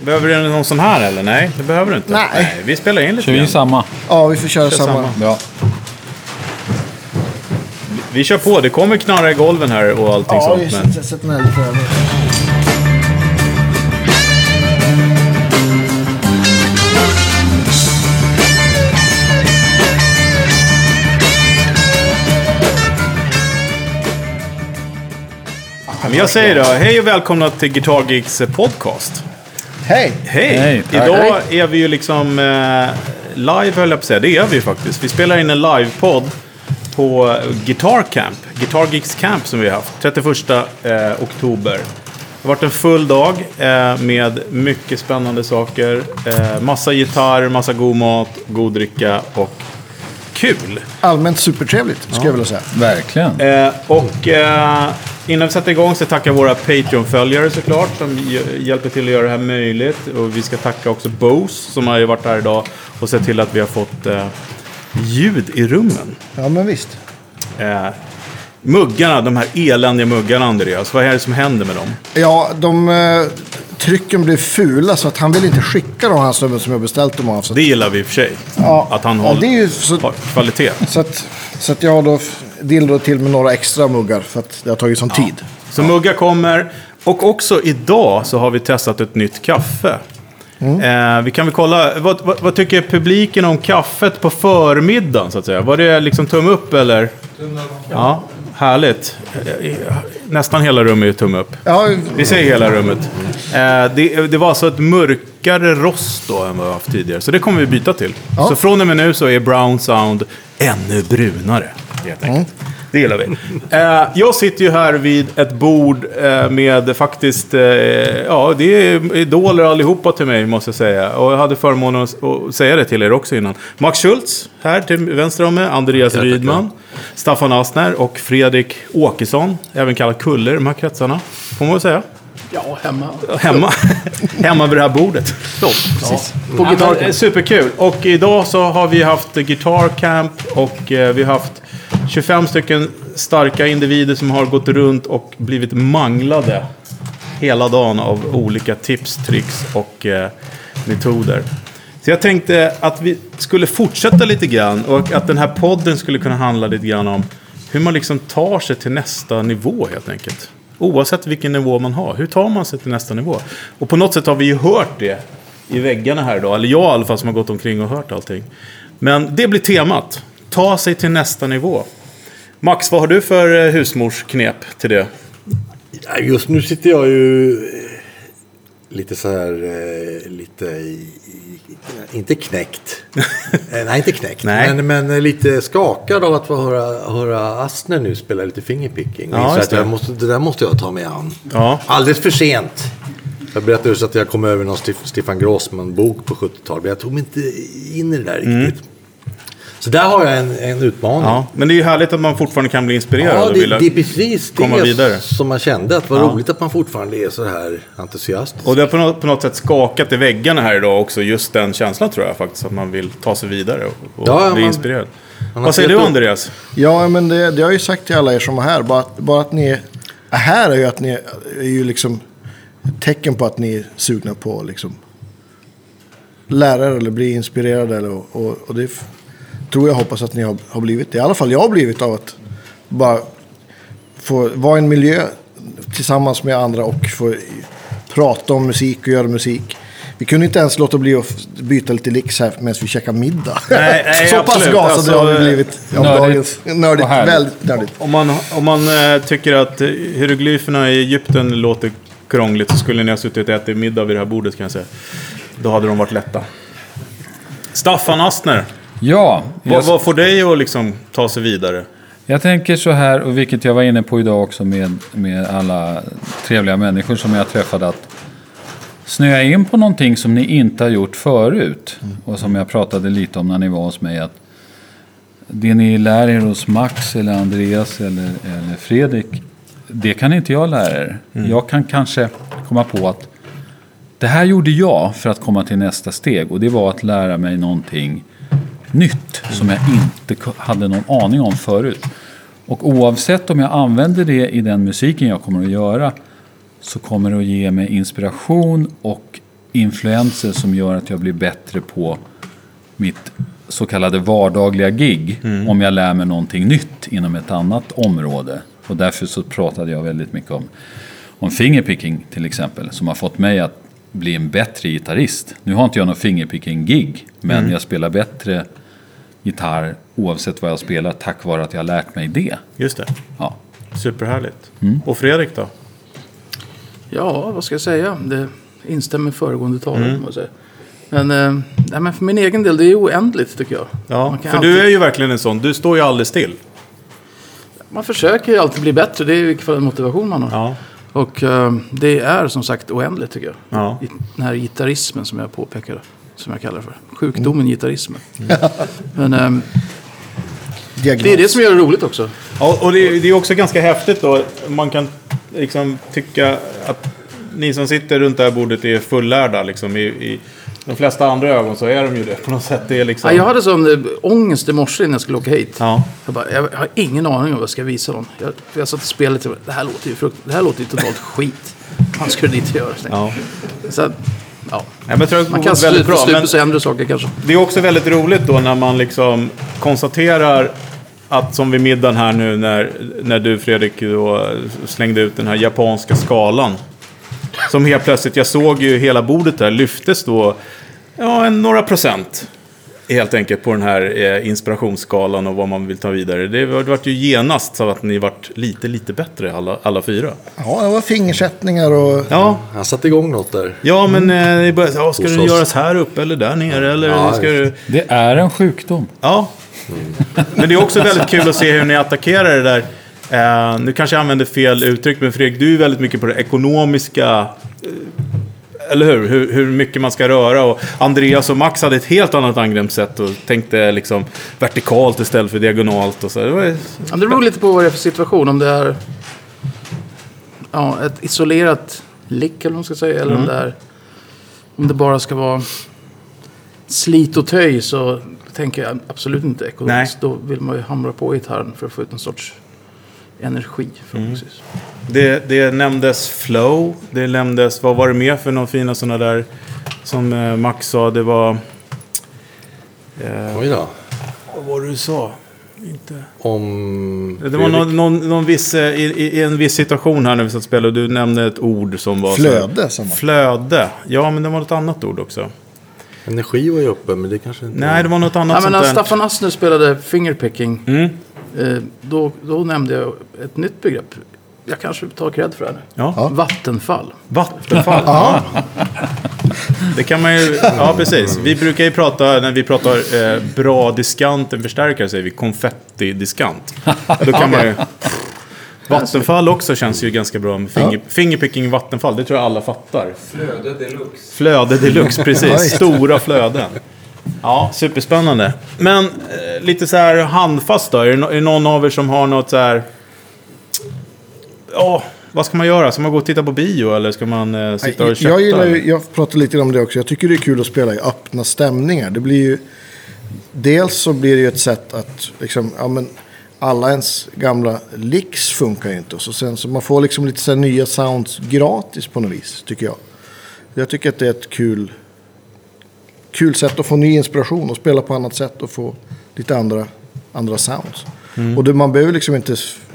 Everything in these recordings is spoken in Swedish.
Behöver du någon sån här eller? Nej, det behöver du inte. Nej. vi spelar in lite Kör vi grann. samma? Ja, vi får köra Kör samma. samma. Ja. Vi kör på, det kommer knarra i golven här och allting Ja, sånt. vi Men... sätter sätter den här lite över. men jag säger då, hej och välkomna till Guitar Geeks podcast. Hej! Hej! Hej. Idag är vi ju liksom eh, live höll jag på att säga. Det är vi ju faktiskt. Vi spelar in en livepodd på Guitar Camp. Guitar Geeks Camp som vi har haft. 31 eh, oktober. Det har varit en full dag eh, med mycket spännande saker. Eh, massa gitarr, massa god mat, god dricka och kul. Allmänt supertrevligt, skulle jag vilja säga. Verkligen. Eh, och eh, innan vi sätter igång så tackar våra Patreon-följare såklart som hj- hjälper till att göra det här möjligt. Och vi ska tacka också Bose som har varit här idag och sett till att vi har fått eh, ljud i rummen. Ja, men visst. Eh, muggarna, de här eländiga muggarna Andreas, vad är det som händer med dem? Ja, de eh, trycken blev fula så att han vill inte skicka de här snubben som jag beställt dem av. Så, Det gillar vi i och för sig. Ja. Att han Ja, är ju så- har kvalitet. så, att, så att jag har då dillat till med några extra muggar för att det har tagit sån tid. Så muggar kommer. Och också idag så har vi testat ett nytt kaffe. Eh, vi kan väl kolla, vad, vad, vad tycker publiken om kaffet på förmiddagen så att säga? Var det liksom tumme upp eller? Ja, härligt. Eh, Nästan hela rummet är tumme upp. Ja, Vi ser hela rummet. Eh, det, det var alltså ett mörkare rost då än vad vi haft tidigare. Så det kommer vi byta till. Ja. Så från och med nu så är brown sound ännu brunare. Helt enkelt. Det gillar vi. Eh, jag sitter ju här vid ett bord eh, med faktiskt, eh, ja det är idoler allihopa till mig måste jag säga. Och jag hade förmånen att, att säga det till er också innan. Max Schultz här till vänster om mig, Andreas Rydman, Staffan Asner och Fredrik Åkesson, även kallad Kulle i de här kretsarna. Får man väl säga. Ja, hemma. Hemma, hemma vid det här bordet. Så, precis. På Ja, men- Camp. Superkul. Och idag så har vi haft Guitar Camp och eh, vi har haft 25 stycken starka individer som har gått runt och blivit manglade hela dagen av olika tips, tricks och eh, metoder. Så jag tänkte att vi skulle fortsätta lite grann och att den här podden skulle kunna handla lite grann om hur man liksom tar sig till nästa nivå helt enkelt. Oavsett vilken nivå man har. Hur tar man sig till nästa nivå? Och på något sätt har vi ju hört det i väggarna här idag. Eller jag i alla fall som har gått omkring och hört allting. Men det blir temat. Ta sig till nästa nivå. Max, vad har du för eh, husmorsknep till det? Just nu sitter jag ju eh, lite så här, eh, lite i, inte knäckt. Eh, Nej, inte knäckt. Nej. Men, men lite skakad av att få höra, höra Astner nu spela lite fingerpicking. Ja, så att det. jag måste, det där måste jag ta mig an. Ja. Alldeles för sent. Jag berättade just att jag kom över någon Stefan Grossman-bok på 70-talet. Men jag tog mig inte in i det där riktigt. Så där har jag en, en utmaning. Ja, men det är ju härligt att man fortfarande kan bli inspirerad Ja, och det, vilja det är precis komma det vidare. som man kände. Att vad Ja. roligt att man fortfarande är så här entusiastisk. Och det har på något, på något sätt skakat i väggarna här idag också, just den känslan tror jag faktiskt. Att man vill ta sig vidare och, och Ja, bli man- inspirerad. Vad säger du upp- Andreas? Ja, men det, det har jag ju sagt till alla er som är här. Bara, att- bara att ni är här är ju att ni är ju liksom tecken på att ni är sugna på liksom lära er eller bli inspirerade. Eller, och, och det tror jag hoppas att ni har, har blivit. Det. I alla fall jag har blivit av att bara få vara i en miljö tillsammans med andra och få prata om musik och göra musik. Vi kunde inte ens låta bli att byta lite licks här medan vi käkar middag. Nej, nej, Så pass absolut. gasade Alltså, har vi blivit. av nördigt dagens- Nördigt. Väldigt nördigt. Om man, om man eh, tycker att eh, hieroglyferna i Egypten låter krångligt så skulle ni ha suttit och ätit middag vid det här bordet kan jag säga. Då hade de varit lätta. Staffan Astner, Ja, vad, vad får dig att liksom ta sig vidare? jag tänker så här, och vilket jag var inne på idag också med, med alla trevliga människor som jag träffade. Att snöa in på någonting som ni inte har gjort förut. Och som jag pratade lite om när ni var hos mig. Att det ni lär er hos Max eller Andreas eller, eller Fredrik. Det kan inte jag lära er. Jag kan kanske komma på att det här gjorde jag för att komma till nästa steg. Och det var att lära mig någonting nytt som jag inte hade någon aning om förut. Och oavsett om jag använder det i den musiken jag kommer att göra så kommer det att ge mig inspiration och influenser som gör att jag blir bättre på mitt så kallade vardagliga gig. Om jag lär mig någonting nytt inom ett annat område. Och därför så pratade jag väldigt mycket om, om fingerpicking till exempel. Som har fått mig att bli en bättre gitarrist. Nu har inte jag någon fingerpicking-gig. Men jag spelar bättre gitarr oavsett vad jag spelar tack vare att jag har lärt mig det. Just det. Ja. Superhärligt. Och Fredrik då? Ja, vad ska jag säga? Det instämmer föregående talare. Mm. Säga. Men, eh, nej, men för min egen del, det är oändligt tycker jag. Ja, för kan du alltid- är ju verkligen en sån. Du står ju aldrig still. Man försöker ju alltid bli bättre. Det är i vilket fall en motivation man har. Ja. Och eh, det är som sagt oändligt tycker jag. Ja. I- Den här gitarrismen som jag påpekade. Som jag kallar det för. Sjukdomen gitarrismen. Men eh, Diagnos. det är det som gör det roligt också. Ja, och det, det är också ganska häftigt då. Man kan liksom tycka att ni som sitter runt det här bordet är fullärda. Liksom, i, I de flesta andra ögon så är de ju det på något sätt. Det är liksom... Ja, jag hade sån eh, ångest i morse innan jag skulle åka hit. Ja. Jag, bara, jag har ingen aning om vad jag ska visa dem. Jag, för jag satt och spelade till det här låter ju, frukt, det här låter ju totalt skit. Man skulle dit och göra. Så, Ja. så ja. Ja, det Man kan väldigt sluta bra. Men sig ändra saker kanske. det är också väldigt roligt då när man liksom konstaterar att som vid middagen här nu när, när du Fredrik då slängde ut den här japanska skalan. Som helt plötsligt, jag såg ju hela bordet där lyftes då ja, en, några procent. Helt enkelt på den här eh, inspirationsskalan och vad man vill ta vidare. Det var- det vart ju genast så att ni vart lite, lite bättre alla, alla fyra. Ja, det var fingersättningar och... Ja, Han satte igång något där. ja men eh, ni började, ja, ska Hos det oss. göras här uppe eller där nere? Eller Ja, ska du... Det är en sjukdom. Ja. Men det är också väldigt kul att se hur ni attackerar det där. Eh, nu kanske jag använder fel uttryck, men Fredrik, du är väldigt mycket på det ekonomiska. eh, Eller hur? hur? Hur mycket man ska röra. Och Andreas och Max hade ett helt annat angreppssätt och tänkte liksom vertikalt istället för diagonalt. Och så. Det var, Ja, det beror lite på vad det är för situation. Om det är ja, ett isolerat lick eller vad man ska säga. Eller om det är om det bara ska vara slit och töj så tänker jag absolut inte ekonomiskt. Då vill man ju hamra på gitarren för att få ut en sorts energi förhoppningsvis. det, det nämndes flow. Det nämndes, vad var det mer för några fina sådana där som eh, Max sa? Det var... Eh, Oj då. vad var det du sa? Inte... Om... Det var någon, någon, någon viss, eh, i, i en viss situation här när vi satt och spelade och du nämnde ett ord som var... Flöde, sa man. Flöde. Ja, men det var något annat ord också. Energi var ju uppe, men det kanske inte... Nej, det var något annat Ja, men när. Staffan Astner spelade fingerpicking. Mm. Eh, då, då nämnde jag ett nytt begrepp. Jag kanske tar cred för det här. Ja. Vattenfall. Vattenfall. ja. Det kan man ju... Ja, precis. Vi brukar ju prata, när vi pratar eh, bra diskant, en förstärkare, säger vi konfetti-diskant. Då kan man ju... Vattenfall också känns ju ganska bra med finger, fingerpicking vattenfall. Det tror jag alla fattar. Flöde deluxe. Flöde deluxe, precis. Stora flöden. Ja, superspännande. Men eh, lite så här handfast då. Är det, no- är det någon av er som har något så här... Ja, vad ska man göra? Ska man gå och titta på bio eller ska man eh, sitta och kötta? jag gillar ju, jag pratar lite om det också. Jag tycker det är kul att spela i öppna stämningar. Det blir ju... Dels så blir det ju ett sätt att liksom, ja men alla ens gamla licks funkar ju inte. Och så sen så man får liksom lite så här nya sounds gratis på något vis, tycker jag. Jag tycker att det är ett kul, kul sätt att få ny inspiration och spela på annat sätt och få lite andra, andra sounds. Och det, man behöver liksom inte,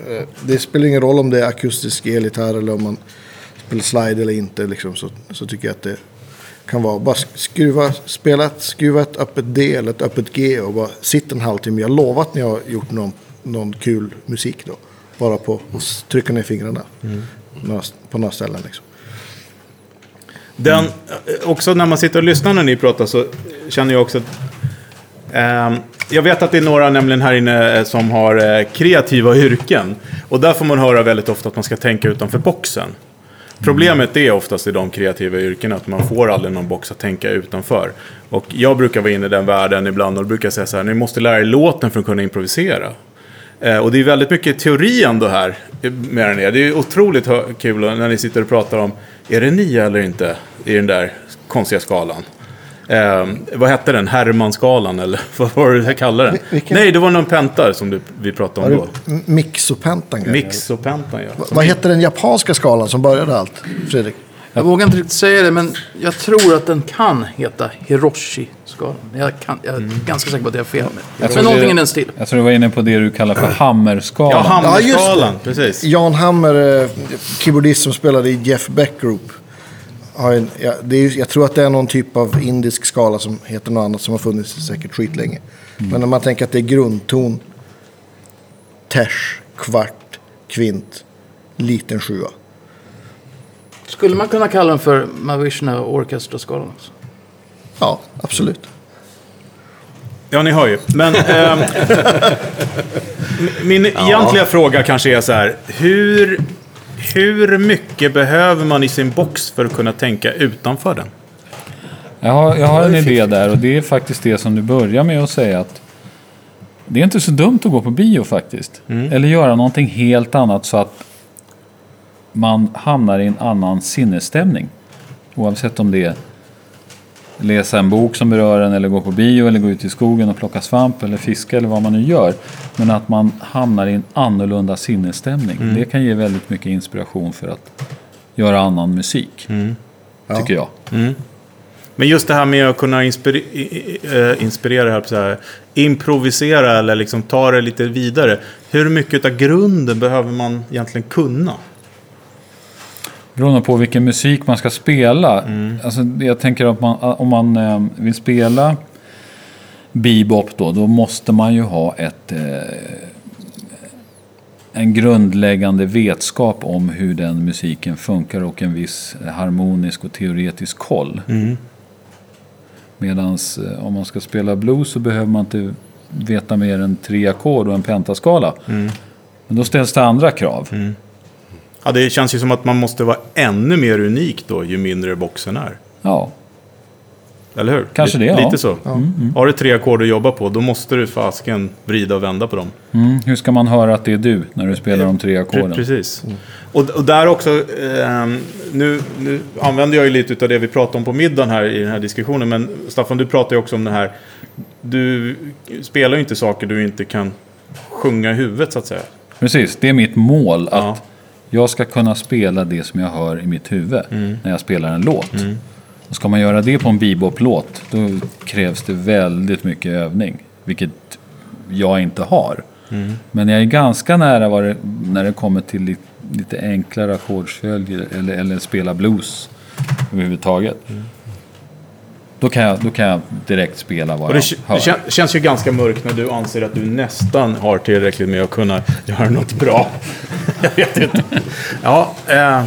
eh, det spelar ingen roll om det är akustisk elgitarr eller om man spelar slide eller inte. Liksom, så, så tycker jag att det kan vara bara skruva, spela ett, skruva ett öppet D eller ett öppet G och bara sitta en halvtimme. Jag lovar att ni har gjort någon, någon kul musik då. Bara på att trycka ner fingrarna några, på några ställen. Liksom. Den, också när man sitter och lyssnar när ni pratar så känner jag också att... eh, jag vet att det är några nämligen här inne eh, som har eh, kreativa yrken. Och där får man höra väldigt ofta att man ska tänka utanför boxen. Problemet är oftast i de kreativa yrkena att man får aldrig någon box att tänka utanför. Och jag brukar vara inne i den världen ibland och brukar säga så här, ni måste lära er låten för att kunna improvisera. Eh, och det är väldigt mycket teori ändå här eh, med den är. Det är otroligt kul när ni sitter och pratar om, är det nio eller inte i den där konstiga skalan? Eh, vad hette den? Hermanskalan eller vad var det jag kallade den? Vilken? Nej, det var någon pentar som du, vi pratade om då. Mix och pentan? kanske? Mix och pentan ja. Vad hette den japanska skalan som började allt, Fredrik? Jag vågar inte riktigt säga det, men jag tror att den kan heta Hiroshi-skalan. Jag, kan, jag är ganska säker på att jag har fel. Jag tror Men någonting det- i den stilen. Jag tror du var inne på det du kallar för hammerskalan. Ja, Hammerskalan. Ja, just precis. Jan Hammer, eh, keyboardist som spelade i Jeff Beck Group. Har en, ja, det är, jag tror att det är någon typ av indisk skala som heter något annat som har funnits säkert skitlänge. Men när man tänker att det är grundton, ters, kvart, kvint, liten sjua. Skulle man kunna kalla den för Mavishna Orchestra-skalan också? Ja, absolut. Ja, ni hör ju. Men ehm, min egentliga fråga kanske är så här. Hur, hur mycket behöver man i sin box för att kunna tänka utanför den? Jag har, jag har en idé där och det är faktiskt det som du börjar med att säga att det är inte så dumt att gå på bio faktiskt. Eller göra någonting helt annat så att man hamnar i en annan sinnesstämning. Oavsett om det är läsa en bok som berör en eller gå på bio eller gå ut i skogen och plocka svamp eller fiska eller vad man nu gör. Men att man hamnar i en annorlunda sinnesstämning. Det kan ge väldigt mycket inspiration för att göra annan musik. Tycker jag. Men just det här med att kunna eh, inspirera, här, så här, improvisera eller liksom ta det lite vidare. Hur mycket av grunden behöver man egentligen kunna? Beroende på vilken musik man ska spela. Alltså, jag tänker att man, om man eh, vill spela bebop då, då måste man ju ha ett, eh, en grundläggande vetskap om hur den musiken funkar och en viss harmonisk och teoretisk koll. Medan om man ska spela blues så behöver man inte veta mer än tre ackord och en pentaskala. Men då ställs det andra krav. Ja, det känns ju som att man måste vara ännu mer unik då, ju mindre boxen är. Ja, Eller hur? Kanske Lite- det, ja. Lite så. Har du tre ackord att jobba på, då måste du fasken vrida och vända på dem. Mm, hur ska man höra att det är du när du spelar de tre ackorden? Precis. Och, och där också, ehm, nu, nu använder jag ju lite av det vi pratade om på middagen här i den här diskussionen. Men Staffan, du pratar ju också om det här. Du spelar ju inte saker du inte kan sjunga i huvudet så att säga. Precis, det är mitt mål. Att Ja. Jag ska kunna spela det som jag hör i mitt huvud när jag spelar en låt. Och ska man göra det på en bebop-låt, då krävs det väldigt mycket övning. Vilket jag inte har. Men jag är ganska nära det, när det kommer till lite, lite enklare ackordsföljder eller, eller spela blues överhuvudtaget. Då, kan jag, då kan jag direkt spela vad Och jag det, hör. det kän, känns ju ganska mörkt när du anser att du nästan har tillräckligt med att kunna göra något bra. jag vet inte. Ja, eh.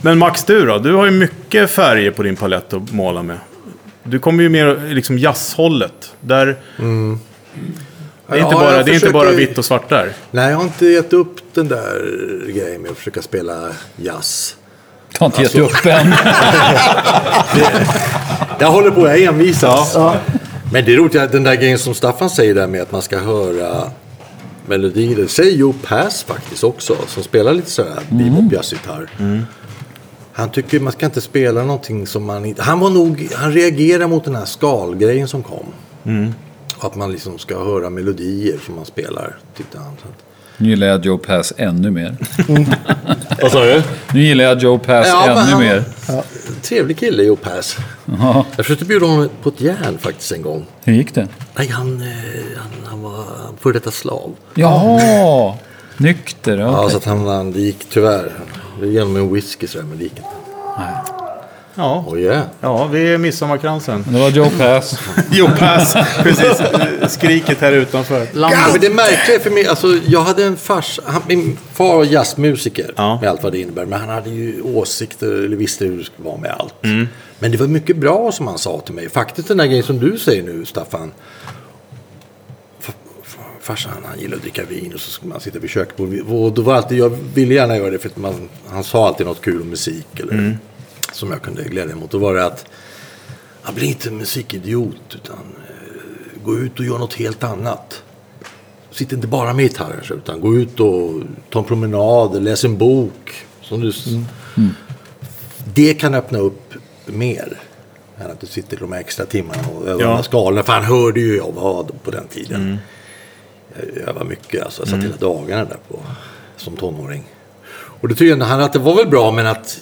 Men Max, du då? Du har ju mycket färger på din palett att måla med. Du kommer ju mer liksom jazzhållet. Där... Det är, inte, Ja, bara, jag det är inte bara försöker- vitt och svart där. Nej, jag har inte gett upp den där grejen med att försöka spela jazz. Jag har inte gett Alltså- upp än. Jag håller på, jag envisas. Men det är roligt, att den där grejen som Staffan säger där med att man ska höra melodier. Det säger Joe Pass faktiskt också, som spelar lite sådär bebop jazzgitarr. Han tycker man ska inte spela någonting som man inte... Han var nog... Han reagerar mot den här skalgrejen som kom. Att man liksom ska höra melodier som man spelar, tyckte han. Så att- Nu gillar jag Joe Pass ännu mer. Vad sa du? Nu gillar jag Joe Pass Ja, men ännu han- mer. Trevlig kille, Joe Pass. Ja, Jag försökte bjuda honom på ett järn faktiskt en gång. hur gick det? Nej, han, eh, han, han var före detta slav. Jaha! Nykter, Ja, okej. så att han, han, det gick tyvärr. Det genom en whisky sådär, men det gick inte. Ja, Oh yeah. ja vi är midsommarkransen. Det var Joe Pass. Jo, pass. Precis. Skriket här utanför. Ja, men det märkliga för mig, alltså jag hade en fars, han, min far var jazzmusiker Ja. med allt vad det innebär. Men han hade ju åsikter, eller visste hur det skulle vara med allt. Mm. Men det var mycket bra som han sa till mig. Faktiskt den där grejen som du säger nu, Staffan. Farsan han gillade att dricka vin och så skulle man sitta vid köksbordet. Och då var alltid, jag ville gärna göra det för att man, han sa alltid något kul om musik. Eller, Mm. Som jag kunde glädja mig åt. Då var det att, jag blir inte musikidiot utan eh, gå ut och gör något helt annat. Sitt inte bara med gitarren utan gå ut och ta en promenad, läs en bok. Som du, s- Det kan öppna upp mer. Än att du sitter de här extra timmarna och övar Ja. skalorna. För han hörde ju jag vad på den tiden. Jag, jag var mycket, alltså, jag satt hela dagarna där på, som tonåring. Och det tyckte jag han att det var väl bra men att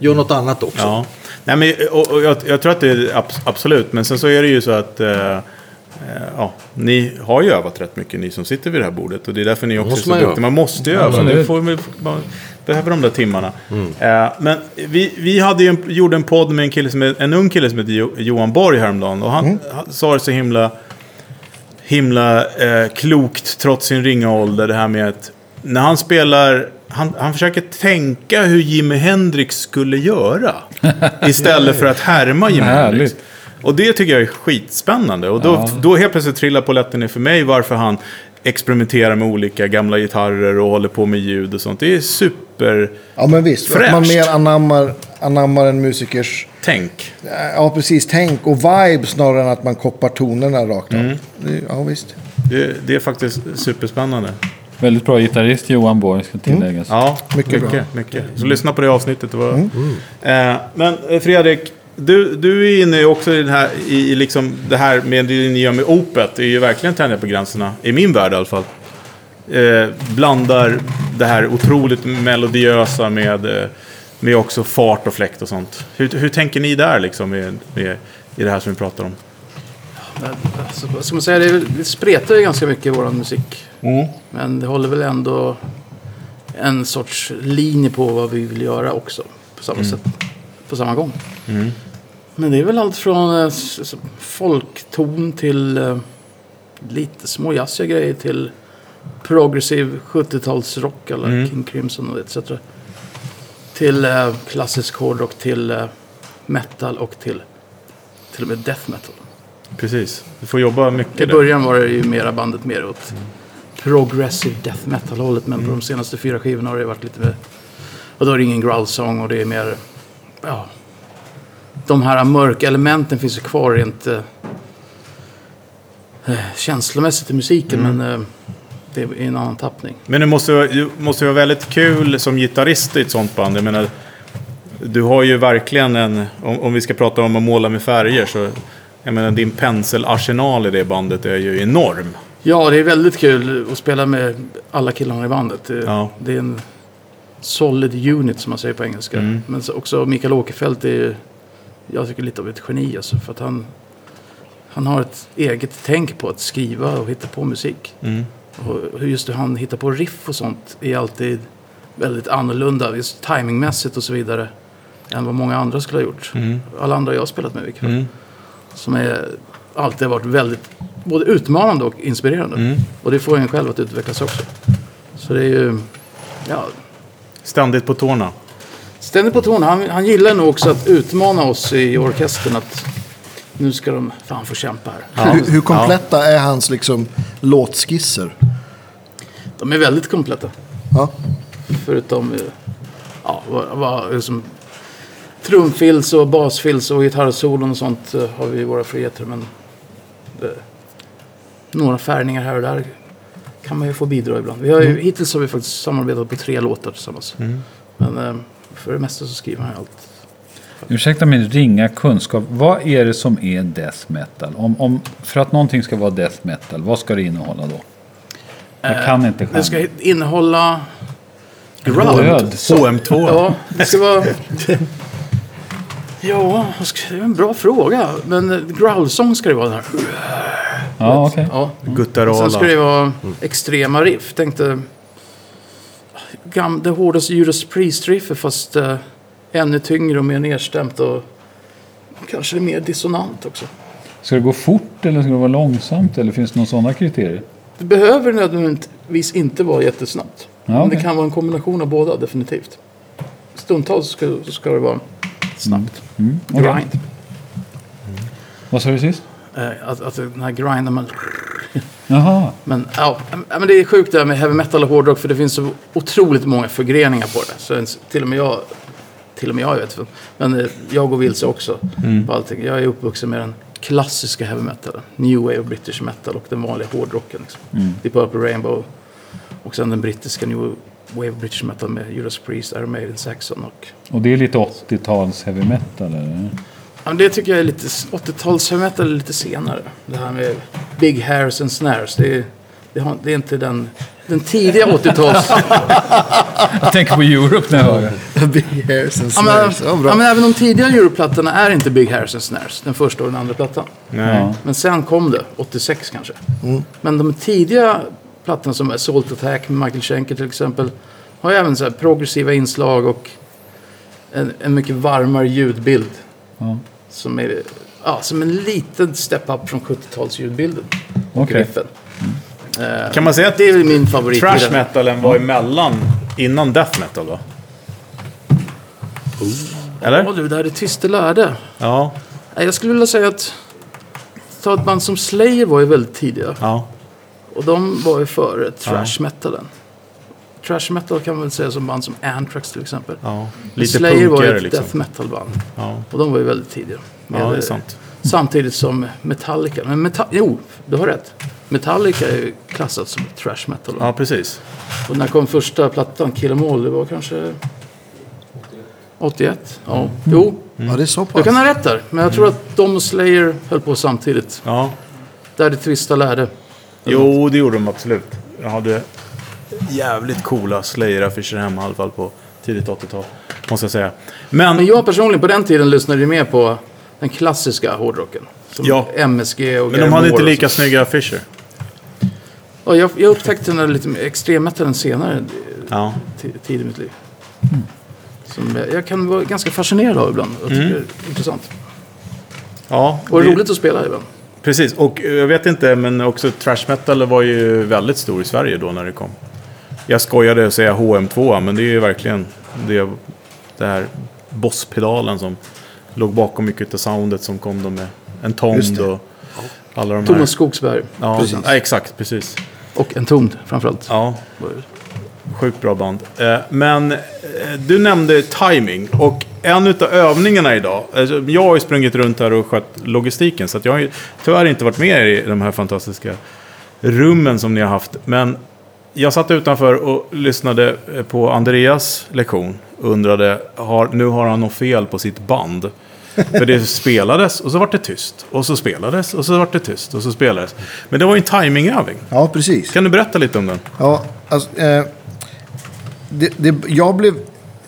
gör något annat också. Ja. Nej, men, och, och jag, jag tror att det är abs- absolut, men sen så är det ju så att eh, ja, ni har ju övat rätt mycket, ni som sitter vid det här bordet. Och det är därför ni också är måste så man duktiga. Man måste ju öva. Absolut. Ni får, man behöver de där timmarna. Eh, men vi, vi hade ju en, gjorde en podd med en, kille som en ung kille som heter jo, Johan Borg häromdagen. Och han, han sa det så himla, himla eh, klokt, trots sin ringa ålder, det här med att när han spelar, han, han försöker tänka hur Jimi Hendrix skulle göra. Istället för att härma Jimi. Hendrix. Och det tycker jag är skitspännande. Och då, Ja. då helt plötsligt trillar polletten ner för mig varför han experimenterar med olika gamla gitarrer och håller på med ljud och sånt. Det är super... Ja men visst, att Fräscht. man mer anammar, anammar en musikers, Tänk. ja precis, tänk och vibe snarare än att man koppar tonerna rakt av. Mm. Ja visst. Det, det är faktiskt superspännande. Väldigt bra gitarrist Johan Borg ska tilläggas. Ja, Mycket mycket. bra. mycket, Så lyssna på det avsnittet. Det var... Eh, men eh, Fredrik, du, du är inne också i, den här, i, liksom det här med det ni gör med Opet. Det är ju verkligen tänja på gränserna, i min värld i alla fall. Eh, blandar det här otroligt melodiösa med, eh, med också fart och fläkt och sånt. Hur, hur tänker ni där liksom med, med, i det här som vi pratar om? Alltså, ska man väl- det spretar ju ganska mycket i vår musik. Men det håller väl ändå en sorts linje på vad vi vill göra också. På samma sätt. På samma gång. Men det är väl allt från eh, folkton till eh, lite små jazziga grejer till progressiv 70-talsrock eller King Crimson och etc. Till eh, klassisk hårdrock, till eh, metal och till till och med death metal. Precis, du får jobba mycket I där. början var det ju mera bandet mer åt progressive death metal-hållet. Men på de senaste fyra skivorna har det varit lite mer... Och då är det ingen growl-sång och det är mer... Ja, de här mörka elementen finns ju kvar rent eh, eh, känslomässigt i musiken. Men eh, det är en annan tappning. Men det måste, det måste vara väldigt kul som gitarrist i ett sånt band. Jag menar, du har ju verkligen en, om, om vi ska prata om att måla med färger, så jag menar din penselarsenal i det bandet är ju enorm. Ja, det är väldigt kul att spela med alla killarna i bandet. Det, Ja. det är en solid unit som man säger på engelska. Mm. Men så också Mikael Åkerfeldt är ju, jag tycker lite av ett geni alltså. För att han, han har ett eget tänk på att skriva och hitta på musik. Mm. Och hur just hur han hittar på riff och sånt är alltid väldigt annorlunda, just timingmässigt och så vidare. Än vad många andra skulle ha gjort. Mm. Alla andra jag har spelat med ikväll. Mm. Som är, alltid har varit väldigt både utmanande och inspirerande. Mm. Och det får en själv att utvecklas också. Så det är ju... Ja, Ständigt på tårna. ständigt på tårna. Han, han gillar nog också att utmana oss i orkestern att nu ska de fan få kämpa här. Hur, hur kompletta är hans liksom, låtskisser? De är väldigt kompletta. Ja. Förutom eh, ja, vad, vad, liksom, trumfills och basfills och gitarrsolon och sånt eh, har vi våra friheter. Men några färgningar här och där kan man ju få bidra ibland. Vi har ju, Hittills har vi faktiskt samarbetat på tre låtar tillsammans. Men eh, för det mesta så skriver han allt. Ursäkta min ringa kunskap. Vad är det som är death metal? Om, om, för att någonting ska vara death metal, vad ska det innehålla då? Jag kan inte Det ska själv. innehålla ground. HM2. Ja, det ska vara... Ja, det är en bra fråga. Men eh, growlsång ska det vara. Den här. Ja, okej. Ja. Gutturala. Sen ska det vara extrema riff. Tänkte... Gam, det hårdaste Judas Priest-riffet fast uh, ännu tyngre och mer nedstämt och kanske mer dissonant också. Ska det gå fort eller ska det vara långsamt? Eller finns det några sådana kriterier? Det behöver nödvändigtvis inte vara jättesnabbt. Ja, Men okej. det kan vara en kombination av båda definitivt. Stundtals ska, så ska det vara snabbt. Mm, okej. Grind. Vad sa du sist? Eh, att, att den här grinden man... Jaha. Men, ja, men det är sjukt det här med heavy metal och hårdrock för det finns så otroligt många förgreningar på det. Så till och med jag, till och med jag vet Men eh, jag går vilse också på allting. Jag är uppvuxen med den klassiska heavy metalen. New wave British metal och den vanliga hårdrocken. Liksom. Deep Purple Rainbow. Och sen den brittiska New wave British metal med Judas Priest, Iron Maiden, Saxon och... Och det är lite 80-tals heavy metal eller? Ja, men det tycker jag är lite 80-tals heavy metal är lite senare. Det här med Big Hairs and Snares. Det är, det har, det är inte den, den tidiga 80-tals... Jag tänker på Europe när jag hör det. Big hairs and Ja, men, snares. Ja, bra. ja, men även de tidigare Europlattorna är inte Big Hairs and Snares. Den första och den andra plattan. Nej. Men sen kom det, 86 kanske. Mm. Men de tidiga plattorna som Assault Attack med Michael Schenker till exempel. Har ju även så här progressiva inslag och en, en mycket varmare ljudbild. Ja. Som är ja, som en liten step up från 70-tals ljudbilden. Och Okej. riffen. Eh, Kan man säga att det är min favorit. Trash metalen var emellan, innan death metal va? Ja, Eller? du, det här är tyst lärde. Ja. Jag skulle vilja säga att ta ett band som Slayer var ju väldigt tidiga. ja. Och de var ju före trash metalen. Trash metal kan man väl säga som band som Anthrax till exempel. ja. Lite Slayer var ju ett liksom. death metal band. Ja. Och de var ju väldigt tidiga. ja, det är sant. Samtidigt som Metallica. Men Meta jo, du har rätt. Metallica är ju klassat som trash metal. Ja, precis. Och när kom första plattan, Kill 'Em All? Det var kanske 81? Ja. Jo, Ja, det är så du pass. kan ha rätt där. Men jag tror att de och Slayer höll på samtidigt. Ja. Där det twista lärde. Jo, det gjorde de absolut. Jag hade jävligt coola Slayer-affischer hemma i alla fall på tidigt 80-tal. Måste jag säga. Men, Men jag personligen på den tiden lyssnade ju mer på den klassiska hårdrocken. Som Ja. MSG och men de hade inte lika snygga affischer. Och jag, jag upptäckte den där lite mer extremmetalen senare Ja. ti- tid i mitt liv. Som jag, jag kan vara ganska fascinerad av ibland. Och tycker det är intressant. ja Och det- roligt att spela ibland. Precis, och jag vet inte, men också trash metal var ju väldigt stor i Sverige då när det kom. Jag skojade att säga HM2, men det är ju verkligen det, det här bosspedalen som låg bakom mycket av soundet som kom då med en det. och alla de här. Thomas Skogsberg. Ja, Precis. ja, exakt, precis. Och en tomd framförallt. Ja, sjukt bra band. Eh, Men eh, du nämnde timing och en av övningarna idag. Alltså, jag har ju sprungit runt här och skött logistiken så jag har ju tyvärr inte varit med i de här fantastiska rummen som ni har haft. Men jag satt utanför och lyssnade eh, på Andreas lektion och undrade, har, nu har han något fel på sitt band. För det spelades och så var det tyst. Och så spelades och så var det tyst och så spelades. Men det var ju en timingövning. Ja, precis. Kan du berätta lite om den? Ja, alltså, eh, det, det, jag blev,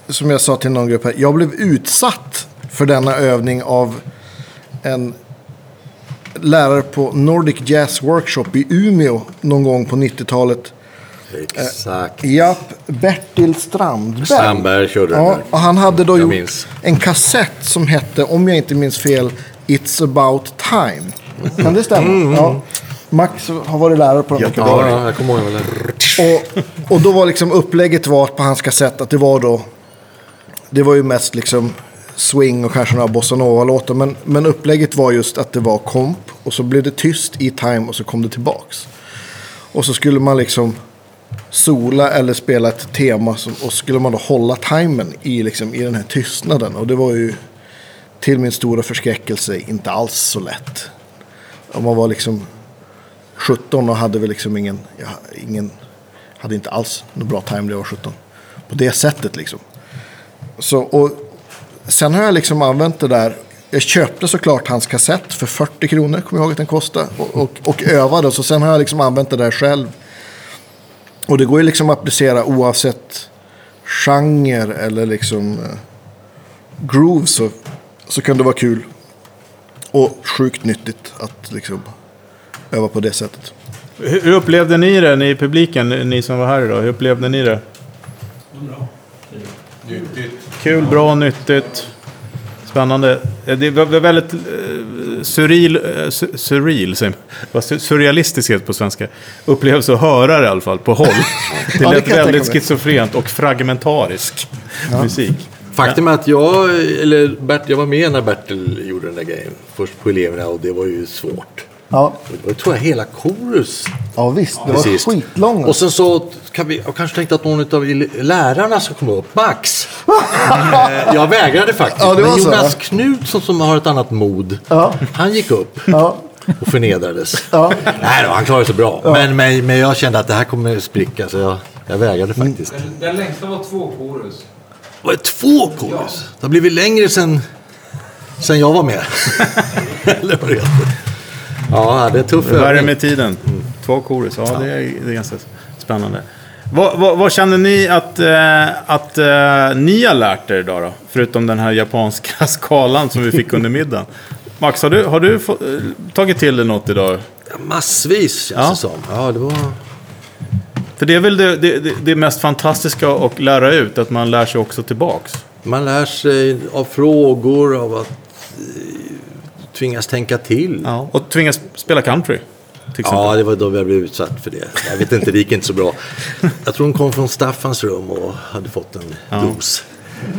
som jag sa till någon grupp här, jag blev utsatt för denna övning av en lärare på Nordic Jazz Workshop i Umeå någon gång på 90-talet. Exakt. Japp, Bertil Strandberg. Strandberg körde Ja, och han hade då Jag gjort minns. en kassett som hette, om jag inte minns fel, It's about time. Kan det stämma? Ja. Max har varit lärare på den. mycket. Ja, ja, jag kommer ihåg. Och, och då var liksom upplägget var på hans kassett att det var då... Det var ju mest liksom swing och kanske några bossanova-låtar. Men, men upplägget var just att det var komp. Och så blev det tyst i time och så kom det tillbaks. Och så skulle man liksom sola eller spela ett tema. Som, och skulle man då hålla timen i, liksom, i den här tystnaden. Och det var ju till min stora förskräckelse inte alls så lätt. Om man var liksom 17 och hade väl liksom ingen, ja, ingen hade inte alls någon bra time när jag var 17. På det sättet liksom. Så, och sen har jag liksom använt det där. Jag köpte såklart hans kassett för 40 kronor, kommer jag ihåg att den kostade. Och, och, och övade, så sen har jag liksom använt det där själv. Och det går ju liksom att applicera oavsett genre eller liksom eh, groove så, så kan det vara kul. Och sjukt nyttigt att liksom öva på det sättet. Hur upplevde ni det, ni i publiken, ni som var här idag? Hur upplevde ni det? Kul, bra, nyttigt. Spännande. Eh, Det var väldigt eh, surreal, eh, su- surreal säger man. Vad su- surrealistiskt heter det på svenska. Upplevelse att höra det i alla fall, på håll. Det det lät kan jag väldigt schizofrent och fragmentarisk musik. Faktum är att jag, eller Bert, jag var med när Bertil gjorde den där grejen. Först på eleverna och det var ju svårt. Ja, det var, tror jag, hela korus ja visst. Det var skitlångt. Och sen så kan vi, jag kanske tänkte att någon av lärarna ska komma upp. Max! Eh, jag vägrade faktiskt. Ja, det var Men så, Jonas. Knutsson som har ett annat mod. Ja. Han gick upp Ja. och förnedrades. Ja. Nej då, han klarade sig bra. Men, men, men jag kände att det här kommer spricka så jag, jag vägrade faktiskt. Den, den längsta var två chorus. Var det två korus? Det har blivit längre sen, sen jag var med. Eller vad det heter. Ja, det är tuff Värre med tiden. Två chorus, ja det är, det är ganska spännande. Vad, vad, vad känner ni att, eh, att eh, ni har lärt er idag då? Förutom den här japanska skalan som vi fick under middagen. Max, har du, har du få, eh, tagit till dig något idag? Massvis känns Ja. det som. Ja, det var... För det är väl det, det, det, det mest fantastiska att lära ut, att man lär sig också tillbaks. Man lär sig av frågor, av att eh, tvingas tänka till. Ja. Och tvingas spela country. Ja, det var då jag blev utsatt för det. Jag vet inte, det gick inte så bra. Jag tror hon kom från Staffans rum och hade fått en dos.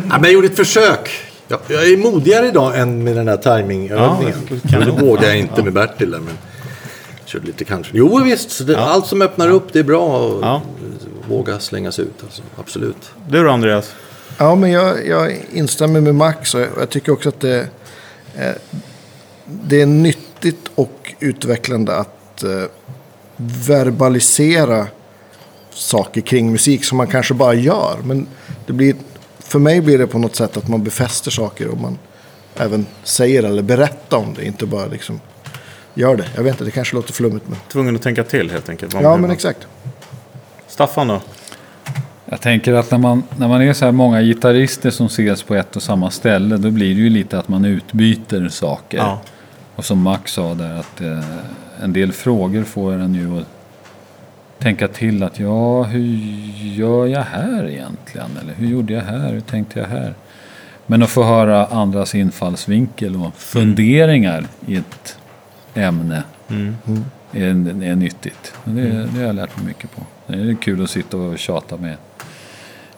Ja, men jag gjorde ett försök. Jag, jag är modigare idag än med den här timingövningen. Ja, Ja, det vågade jag inte med Bertil där, men körde lite country. Jo visst, så det, allt som öppnar upp det är bra att Ja. våga slängas ut. Alltså. Absolut. Du då, Andreas? Ja, men jag, jag instämmer med Max och jag, jag tycker också att det, eh, det är nyttigt och utvecklande att eh, verbalisera saker kring musik som man kanske bara gör. Men det blir, för mig blir det på något sätt att man befäster saker och man även säger eller berättar om det. Inte bara liksom gör det. Jag vet inte, det kanske låter flummigt. Men... Tvungen att tänka till helt enkelt. Ja, man- men exakt. Staffan då? Jag tänker att när man, när man är så här många gitarrister som ses på ett och samma ställe då blir det ju lite att man utbyter saker. Ja. Och som Max sa där att eh, en del frågor får en ju att tänka till att ja, hur gör jag här egentligen? Eller hur gjorde jag här? Hur tänkte jag här? Men att få höra andras infallsvinkel och funderingar i ett ämne är, är nyttigt. Det, det har jag lärt mig mycket på. Det är kul att sitta och tjata med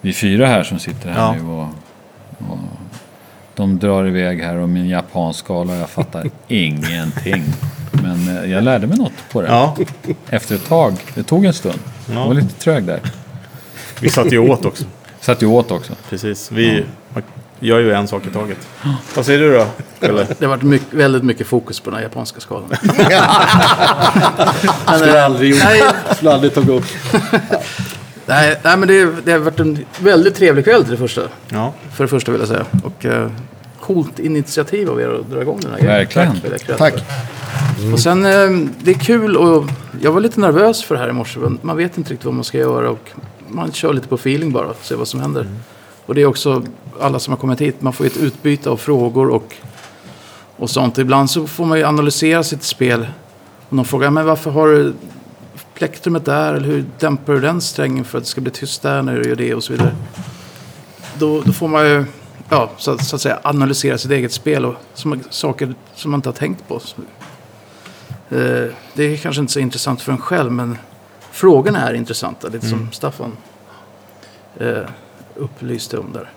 vi fyra här som sitter här Ja. nu. Och de drar iväg här och min japanskala och jag fattar ingenting. Men eh, jag lärde mig något på det. Ja, Efter ett tag. Det tog en stund. Jag var lite trög där. vi satt ju åt också. Satt ju åt också. Precis. Vi gör ju en sak i taget. Vad säger du då? Eller? Det har varit mycket, väldigt mycket fokus på den här japanska skalan. Skulle aldrig gjort. Nej, Skulle aldrig tagit upp. nej, nej men det, det har varit en väldigt trevlig kväll till det första. Ja. För det första vill jag säga. Och eh, coolt initiativ av er att dra igång den här grejen. Verkligen. Tack. för. Och sen, eh, det är kul och jag var lite nervös för det här i morse. men Man vet inte riktigt vad man ska göra och man kör lite på feeling bara. Se vad som händer. Och det är också alla som har kommit hit. Man får ju ett utbyte av frågor och, och sånt. Ibland så får man ju analysera sitt spel. Och någon frågar, men varför har du plektrumet där? Eller hur dämpar du den strängen för att det ska bli tyst där när du gör det och så vidare. Då, då får man ju, ja, så, så att säga, analysera sitt eget spel och som, saker som man inte har tänkt på. Eh, det är kanske inte så intressant för en själv, men frågorna är intressanta. Lite som Staffan eh, upplyste om där.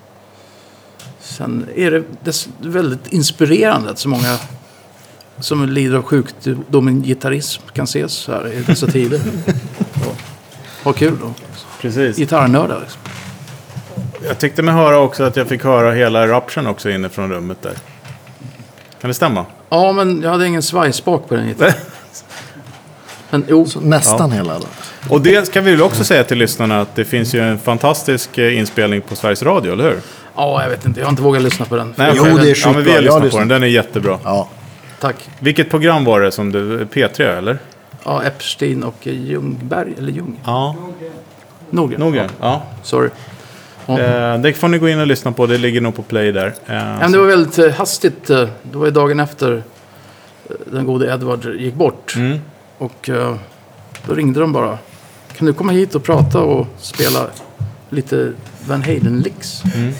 Sen är det väldigt inspirerande att så många som lider av sjukdomen gitarrism kan ses så här i dessa tider. ha kul då. Precis. Gitarrnördar liksom. Jag tyckte mig höra också att jag fick höra hela Eruption också inifrån rummet där. Kan det stämma? Ja, men jag hade ingen svajspak på den gitarren. Men jo, Så nästan hela. Då. Och det ska vi väl också säga till lyssnarna att det finns ju en fantastisk eh, inspelning på Sveriges Radio, eller hur? ja, jag vet inte. Jag har inte vågat lyssna på den. Nej, Jo, det är Ja, men vi har lyssnat på den. Den är jättebra. Ja. Tack. Vilket program var det som du... P3, eller? Ja, Epstein och Ljungberg, eller Ljung. Ja, Nordgren. nog Ja, ja. sorry. Eh, det får ni gå in och lyssna på. Det ligger nog på play där. Eh, Men det var väldigt eh, hastigt. eh, Det var ju dagen efter den gode Edward gick bort. Mm. Och då ringde de bara. Kan du komma hit och prata och spela lite Van Halen-licks? Mm.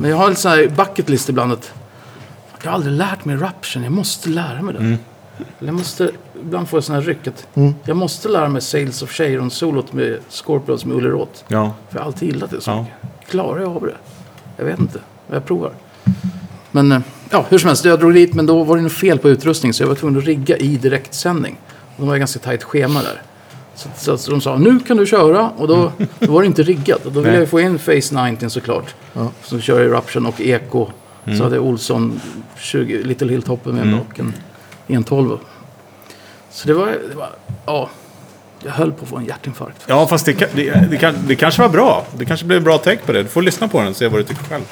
Men jag har en sån här bucket list ibland att jag har aldrig lärt mig raption. Jag måste lära mig det. Mm. Jag måste, ibland får jag sån här ryck att jag måste lära mig Sales of Sharon-solot med Scorpions med Roth. ja. För jag har alltid gillat det så Ja. Klarar jag av det? Jag vet inte. Jag provar. Men eh, ja, hur som helst, jag drog dit men då var det något fel på utrustning så jag var tvungen att rigga i direktsändning. De var ganska tajt schema där. Så, så, så de sa nu kan du köra och då, då var det inte riggat. Och då ville jag få in Face 19 såklart. Så kör jag Eruption och Eko. Så hade jag Olsson 20, Little Hilltoppen med och en 112. Så det var, det var, ja, jag höll på att få en hjärtinfarkt. ja, fast det, det, det, kan, det kanske var bra. Det kanske blev en bra take på det. Du får lyssna på den och se vad du tycker själv.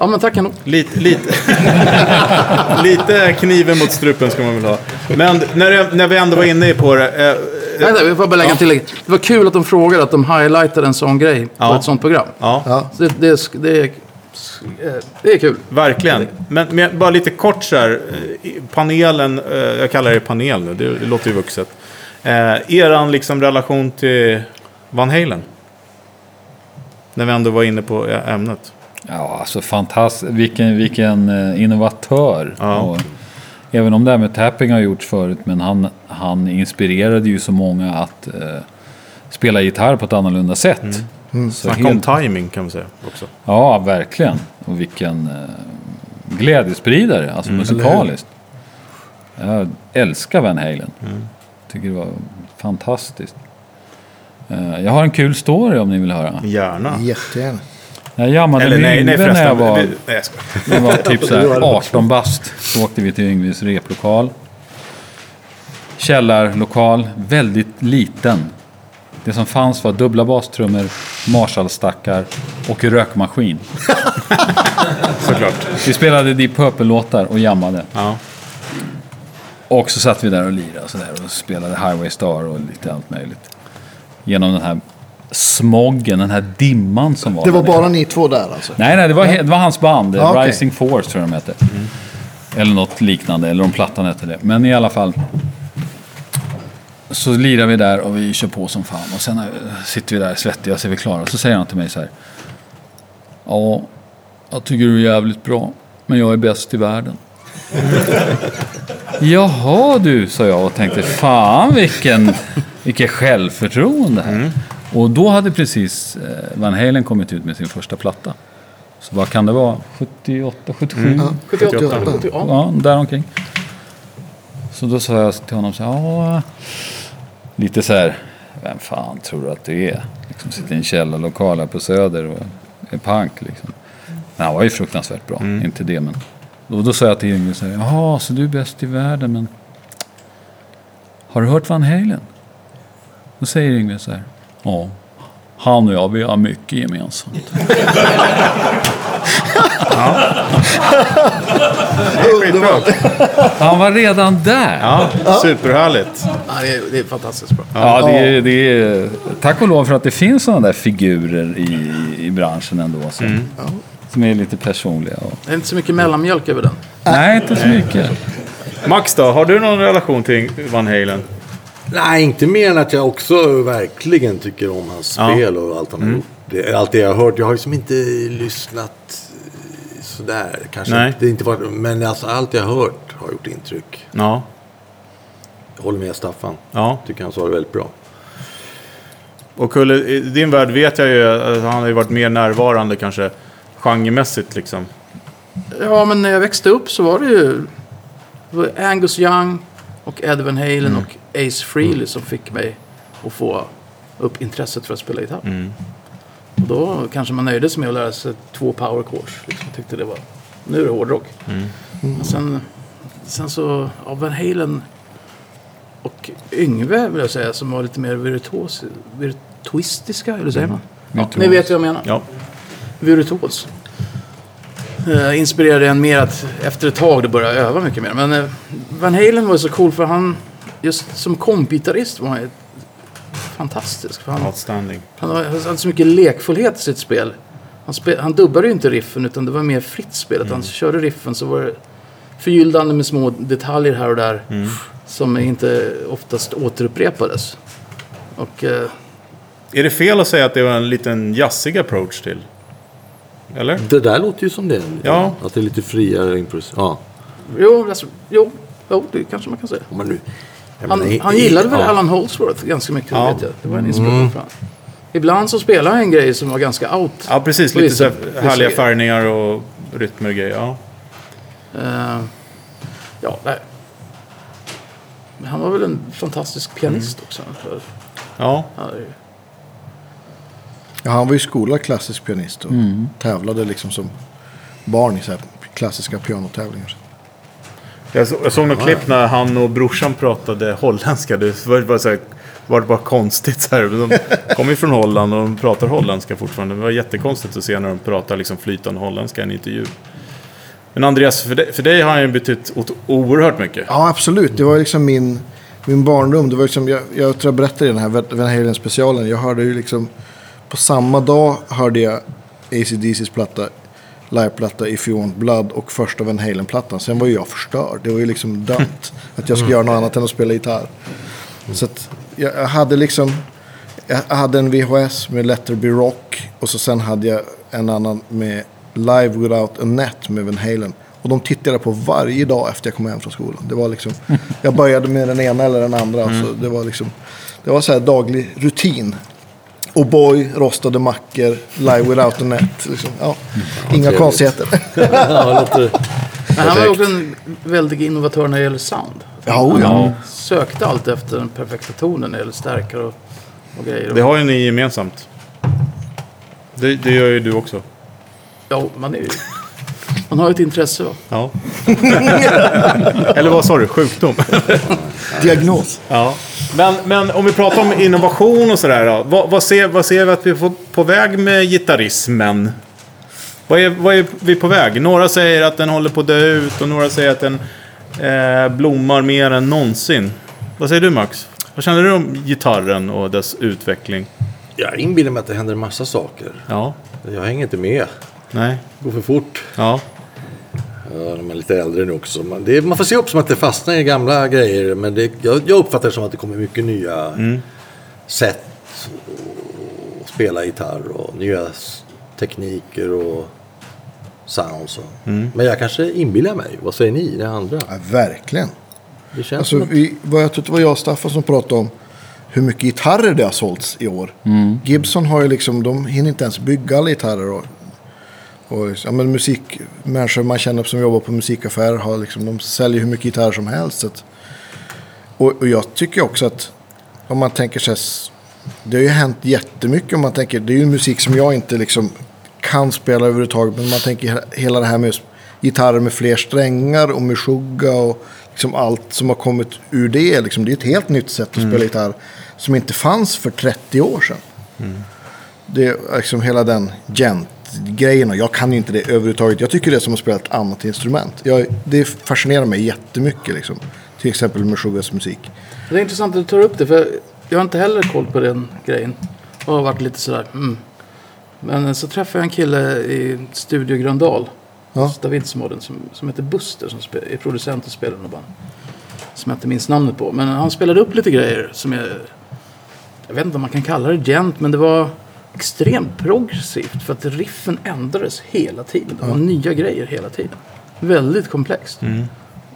Ja men tack ändå. Lite, lite, lite kniven mot strupen ska man väl ha. Men när, det, när vi ändå var inne på det. Eh, Nej, nej, jag får bara lägga en tillägg. Det var kul att de frågade att de highlightade en sån grej på Ja. ett sånt program. Ja, Ja. Så Det, det, det, det är kul. verkligen. Men, men bara lite kort så här. eh, Panelen, eh, jag kallar det panel nu, det, det låter ju vuxet. Eh, eran liksom relation till Van Halen? När vi ändå var inne på ämnet. Ja, alltså fantastiskt. Vilken, vilken eh, innovatör. Ja. Och, även om det här med tapping har gjorts förut, men han, han inspirerade ju så många att eh, spela gitarr på ett annorlunda sätt. Så Mm. Snacka om timing kan man säga också. Ja, verkligen. Och vilken eh, glädjespridare, alltså musikaliskt. Jag älskar Van Halen. Tycker det var fantastiskt. Eh, jag har en kul story om ni vill höra. Gärna. Jättegärna. Jag jammade Eller med Yngve när jag var, Vi- Nej, jag var typ så här 18 bast. Så åkte vi till Yngves replokal. Källarlokal, väldigt liten. Det som fanns var dubbla bastrummor, Marshallstackar och rökmaskin. Såklart. Vi spelade Deep Purple-låtar och jammade. Ja. Och så satt vi där och lirade och, så där och spelade Highway Star och lite allt möjligt. Genom den här smoggen, den här dimman som var Det var där nere. bara ni två där alltså? Nej, nej, det var, det var hans band. Ja, okej. Rising Force tror jag de hette. Eller något liknande, eller om plattan hette det. Men i alla fall. Så lirar vi där och vi kör på som fan. Och sen eh, sitter vi där svettiga så är vi klara. Och så säger han till mig så här. Ja, jag tycker du är jävligt bra. Men jag är bäst i världen. Jaha du, sa jag och tänkte fan vilken, vilket självförtroende här. Och då hade precis eh, Van Halen kommit ut med sin första platta. Så vad kan det vara? 78, 77? 78. 78. 78. Ja. Ja, däromkring. Så då sa jag till honom så här, ja, lite så här, vem fan tror du att du är? Liksom sitter i en källarlokal här på Söder och är punk liksom. Men han var ju fruktansvärt bra, inte det men. Och då sa jag till Yngve så här, jaha, så du är bäst i världen men har du hört Van Halen? Då säger Yngve så här, ja, han och jag, vi har mycket gemensamt. Han var redan där. Ja, superhärligt. Ja, det, är, det är fantastiskt bra. Ja, det är, det är, tack och lov för att det finns sådana där figurer i, i branschen ändå. Som, som är lite personliga. Och, Det är inte så mycket mellanmjölk över den. nej, inte så mycket. Max då, har du någon relation till Van Halen? Nej, inte mer än att jag också verkligen tycker om hans Ja. spel och allt han har gjort. Det, allt det jag har hört. Jag har liksom inte lyssnat sådär. Kanske Nej. det inte varit, men alltså allt jag har hört har gjort intryck. Ja. Jag håller med Staffan. Ja. Tycker han sa det väldigt bra. Och Kulle, i din värld vet jag ju att han har ju varit mer närvarande kanske genremässigt liksom. Ja, men när jag växte upp så var det ju det var Angus Young och Ed Van Halen och Ace Frehley som fick mig att få upp intresset för att spela gitarr. Och då kanske man nöjde sig med att lära sig två power chords. Liksom. Tyckte det var, nu är det hårdrock. Men sen, sen så, ja, Van Halen och Yngve vill jag säga, som var lite mer virtuos, virtuistiska, eller säger man? Ja, ni vet vad jag menar Ja. virtuos. Eh, inspirerade en mer att efter ett tag då börja öva mycket mer. Men eh, Van Halen var så cool för han, just som kompgitarrist var han fantastisk. För han, Outstanding. han hade så mycket lekfullhet i sitt spel. Han, spe, han dubbade ju inte riffen utan det var mer fritt spel. Att Han körde riffen så var det förgyllde han det med små detaljer här och där. Som inte oftast återupprepades. Och eh, Är det fel att säga att det var en liten jazzig approach till? Eller? Det där låter ju som det. Ja. Att det är lite friare impuls. Ja. jo, alltså, jo, jo, det kanske man kan säga. Men nu, Han, han i- gillade väl ja. Alan Holdsworth ganska mycket, Ja. vet jag. Det var en inspiration för honom. Ibland så spelade han en grej som var ganska out. Ja, precis. Lite så här härliga färgningar och rytmer och grejer. Ja. Eh, ja, nej. Men han var väl en fantastisk pianist också. För, ja. är ju- Ja, han var ju skolad klassisk pianist och tävlade liksom som barn i så här klassiska pianotävlingar. Jag, så, jag såg något klipp när han och brorsan pratade holländska. Det var bara, så här, var det bara konstigt. Så här. De kommer ju från Holland och de pratar holländska fortfarande. Det var jättekonstigt att se när de pratar liksom flytande holländska i en intervju. Men Andreas, för dig, för dig har han ju betytt oerhört mycket. Ja, absolut. Det var liksom min... min barndom, det var liksom, jag, jag tror jag berättade i den här Van Halen specialen. Jag hörde ju liksom, på samma dag hörde jag ACDCs platta, liveplatta If You Want Blood och första Van Halen-plattan. Sen var ju jag förstörd. Det var ju liksom dött att jag skulle göra något annat än att spela gitarr. Så att jag, hade liksom, jag hade en VHS med Let There Be Rock och så sen hade jag en annan med Live Without a Net med Van Halen. Och de tittade på varje dag efter jag kom hem från skolan. Det var liksom, jag började med den ena eller den andra. Så det var liksom, det var så här daglig rutin. Och boy, rostade mackor, Live Without a Net. Liksom. Ja, inga konstigheter. Ja, lite Men han var också en väldig innovatör när det gäller sound. Ja, oh, ja. Sökte alltid efter den perfekta tonen när det gäller stärkare och, och grejer. Det har ju ni gemensamt. Det, det gör ju du också. Ja, man är ju... Man har ett intresse. Va? Ja. Eller vad sa du? Sjukdom? Diagnos. Ja. Men, men om vi pratar om innovation och sådär då. Vad, vad, ser, vad ser vi att vi är på, på väg med gitarrismen? Vad är, vad är vi på väg? Några säger att den håller på att dö ut och några säger att den eh, blommar mer än någonsin. Vad säger du Max? Vad känner du om gitarren och dess utveckling? Jag inbillar mig att det händer en massa saker. Ja, Jag hänger inte med. nej, Det går för fort. ja, Ja, de är lite äldre nu också. Man, det, man får se upp som att det fastnar i gamla grejer. Men det, jag, jag uppfattar det som att det kommer mycket nya sätt att spela gitarr och nya tekniker och sounds. Och. Men jag kanske inbillar mig. Vad säger ni, det andra? Ja, verkligen. Det känns Alltså, att... vi, vad jag tror det var jag och Staffan som pratade om hur mycket gitarrer det har sålts i år. Gibson har ju liksom, de hinner inte ens bygga alla gitarrer. Och, och ja, men musikmänniskor man känner som jobbar på musikaffärer har liksom, de säljer hur mycket gitarrer som helst. Så att, och, och jag tycker också att om man tänker sig, s- det har ju hänt jättemycket om man tänker, det är ju musik som jag inte liksom kan spela överhuvudtaget. Men man tänker he- hela det här med gitarrer med fler strängar och med shugga och liksom allt som har kommit ur det. Liksom, det är ett helt nytt sätt att spela gitarr som inte fanns för 30 år sedan. Det är liksom hela den gent-grejen och jag kan ju inte det överhuvudtaget. Jag tycker det är som att spela ett annat instrument. Jag, det fascinerar mig jättemycket liksom. Till exempel med Shuggas musik. Det är intressant att du tar upp det. För jag har inte heller koll på den grejen. Och har varit lite sådär. Mm. Men så träffade jag en kille i Studio Gröndal. Ja. Davidsmodden som, som heter Buster. Som spe, är producent och spelar något band. Som jag inte minns namnet på. Men han spelade upp lite grejer som är... Jag vet inte om man kan kalla det gent. Men det var extremt progressivt. För att riffen ändrades hela tiden. Det var nya grejer hela tiden. Väldigt komplext.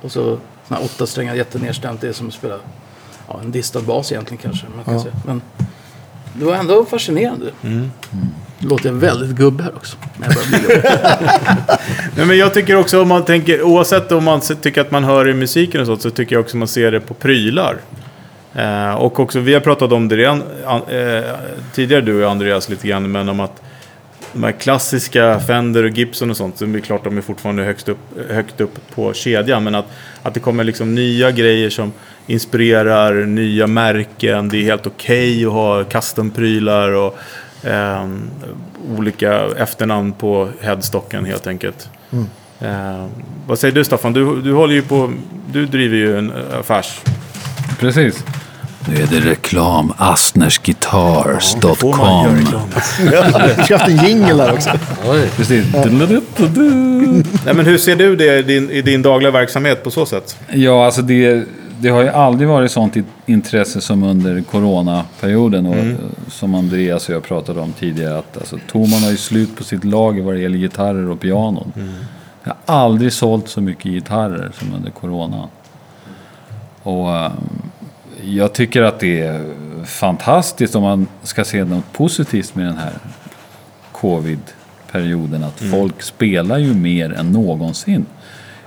Och så såna här åtta strängar jättenedstämt. Det är som att spela ja, en distad bas egentligen kanske. Man kan Ja. säga. Men det var ändå fascinerande. Låter jag väldigt gubbe här också. Men jag. Nej, men jag tycker också om man tänker, oavsett om man tycker att man hör i musiken och sånt, så tycker jag också man ser det på prylar. Eh, och också, vi har pratat om det redan an, eh, tidigare du och Andreas lite grann, men om att de här klassiska Fender och Gibson och sånt, så är det klart de är fortfarande högst upp, högt upp på kedjan, men att, att det kommer liksom nya grejer som inspirerar nya märken, det är helt okej att ha custom-prylar och ehm, olika efternamn på headstocken helt enkelt. Eh, vad säger du Staffan? Du, du håller ju på, du driver ju en affärs... Precis. Nu är det reklam. Reklam? Jag ska haft en jingle här också. Precis. Nej, men hur ser du det i din, i din dagliga verksamhet på så sätt? Ja, alltså det, det har ju aldrig varit sånt i- intresse som under coronaperioden. Och, Mm. Som Andreas och jag pratade om tidigare. Att alltså, Toman har ju slut på sitt lager vad det gäller gitarrer och pianon. Mm. Jag har aldrig sålt så mycket gitarrer som under corona. Och eh, jag tycker att det är fantastiskt om man ska se något positivt med den här covid-perioden. Att folk spelar ju mer än någonsin.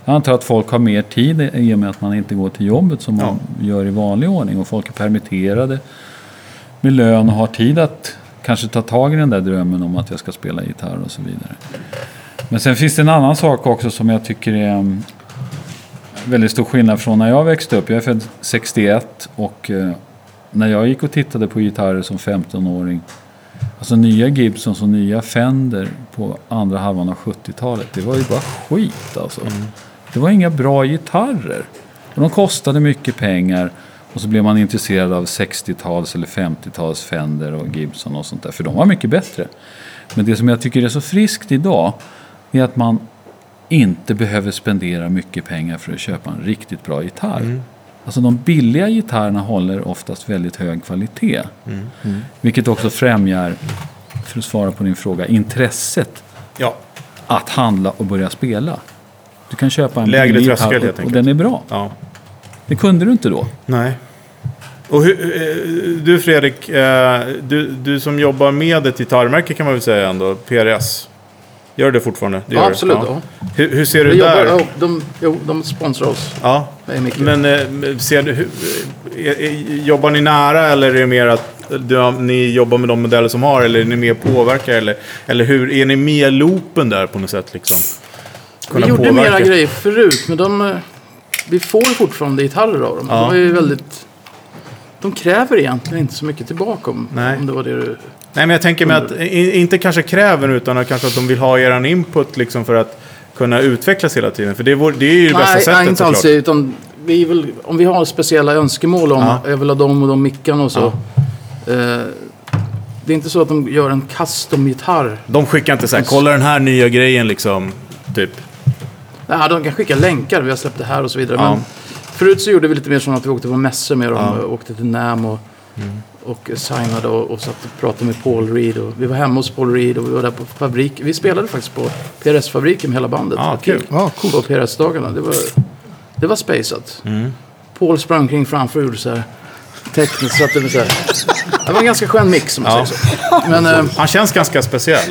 Jag antar att folk har mer tid i och med att man inte går till jobbet som man gör i vanlig ordning. Och folk är permitterade med lön och har tid att kanske ta tag i den där drömmen om att jag ska spela gitarr och så vidare. Men sen finns det en annan sak också som jag tycker är väldigt stor skillnad från när jag växte upp. Jag är född 61 och eh, när jag gick och tittade på gitarrer som 15-åring Alltså nya Gibsons och nya Fender på andra halvan av 70-talet. Det var ju bara skit alltså. Det var inga bra gitarrer. Och de kostade mycket pengar. Och så blev man intresserad av 60-tals eller 50-tals Fender och Gibson och sånt där. För de var mycket bättre. Men det som jag tycker är så friskt idag är att man inte behöver spendera mycket pengar för att köpa en riktigt bra gitarr. Alltså de billiga gitarrerna håller oftast väldigt hög kvalitet. Vilket också främjar, för att svara på din fråga, intresset Ja, att handla och börja spela. Du kan köpa en Lägre billig gitarr och, och enkelt. den är bra. ja. Det kunde du inte då. Nej. Och hur, eh, du Fredrik, eh, du, du som jobbar med ett gitarrmärke kan man väl säga ändå, PRS. Gör det fortfarande? Det Ja, gör det. absolut, ja. Hur, hur ser du Vi jobbar, där? ja, de, jo, de sponsrar oss. Ja. Det. Men eh, ser du, hur, är, är, jobbar ni nära eller är det mer att du, ni jobbar med de modeller som har eller är ni mer påverkar eller, eller hur, är ni med i loopen där på något sätt liksom? Vi Kunna gjorde påverka. mera grejer förut, men de, eh, vi får fortfarande gitarrer av dem. Ja. De är väldigt... De kräver egentligen inte så mycket tillbaka om, Nej. om det var det du... Nej, men jag tänker mig att, i- inte kanske kräver utan att kanske att de vill ha er input liksom för att kunna utvecklas hela tiden. För det är, vår, det är ju det bästa nej, sättet nej, inte alls utan vi vill, om vi har speciella önskemål om, Ja. jag vill ha dem och de mickarna och så. Eh, det är inte så att de gör en custom-gitarr. De skickar inte så här, kolla den här nya grejen liksom. Typ. Nej, de kan skicka länkar, vi har släppt det här och så vidare. Ja. Men förut så gjorde vi lite mer som att vi åkte på mässor med dem. Ja. Mm. och Åkte till NAM och, och signade och, och satt och pratade med Paul Reed. Och vi var hemma hos Paul Reed och vi var där på fabrik. Vi spelade faktiskt på PRS-fabriken med hela bandet. Det var kul. Ja, coolt. På PRS-dagarna. Det var, det var spaceat. Mm. Paul sprang kring framför och gjorde så här. Tekniskt satte vi så här. Det var en ganska skön mix om man Ja. säger så. Men eh, Han känns ganska speciell.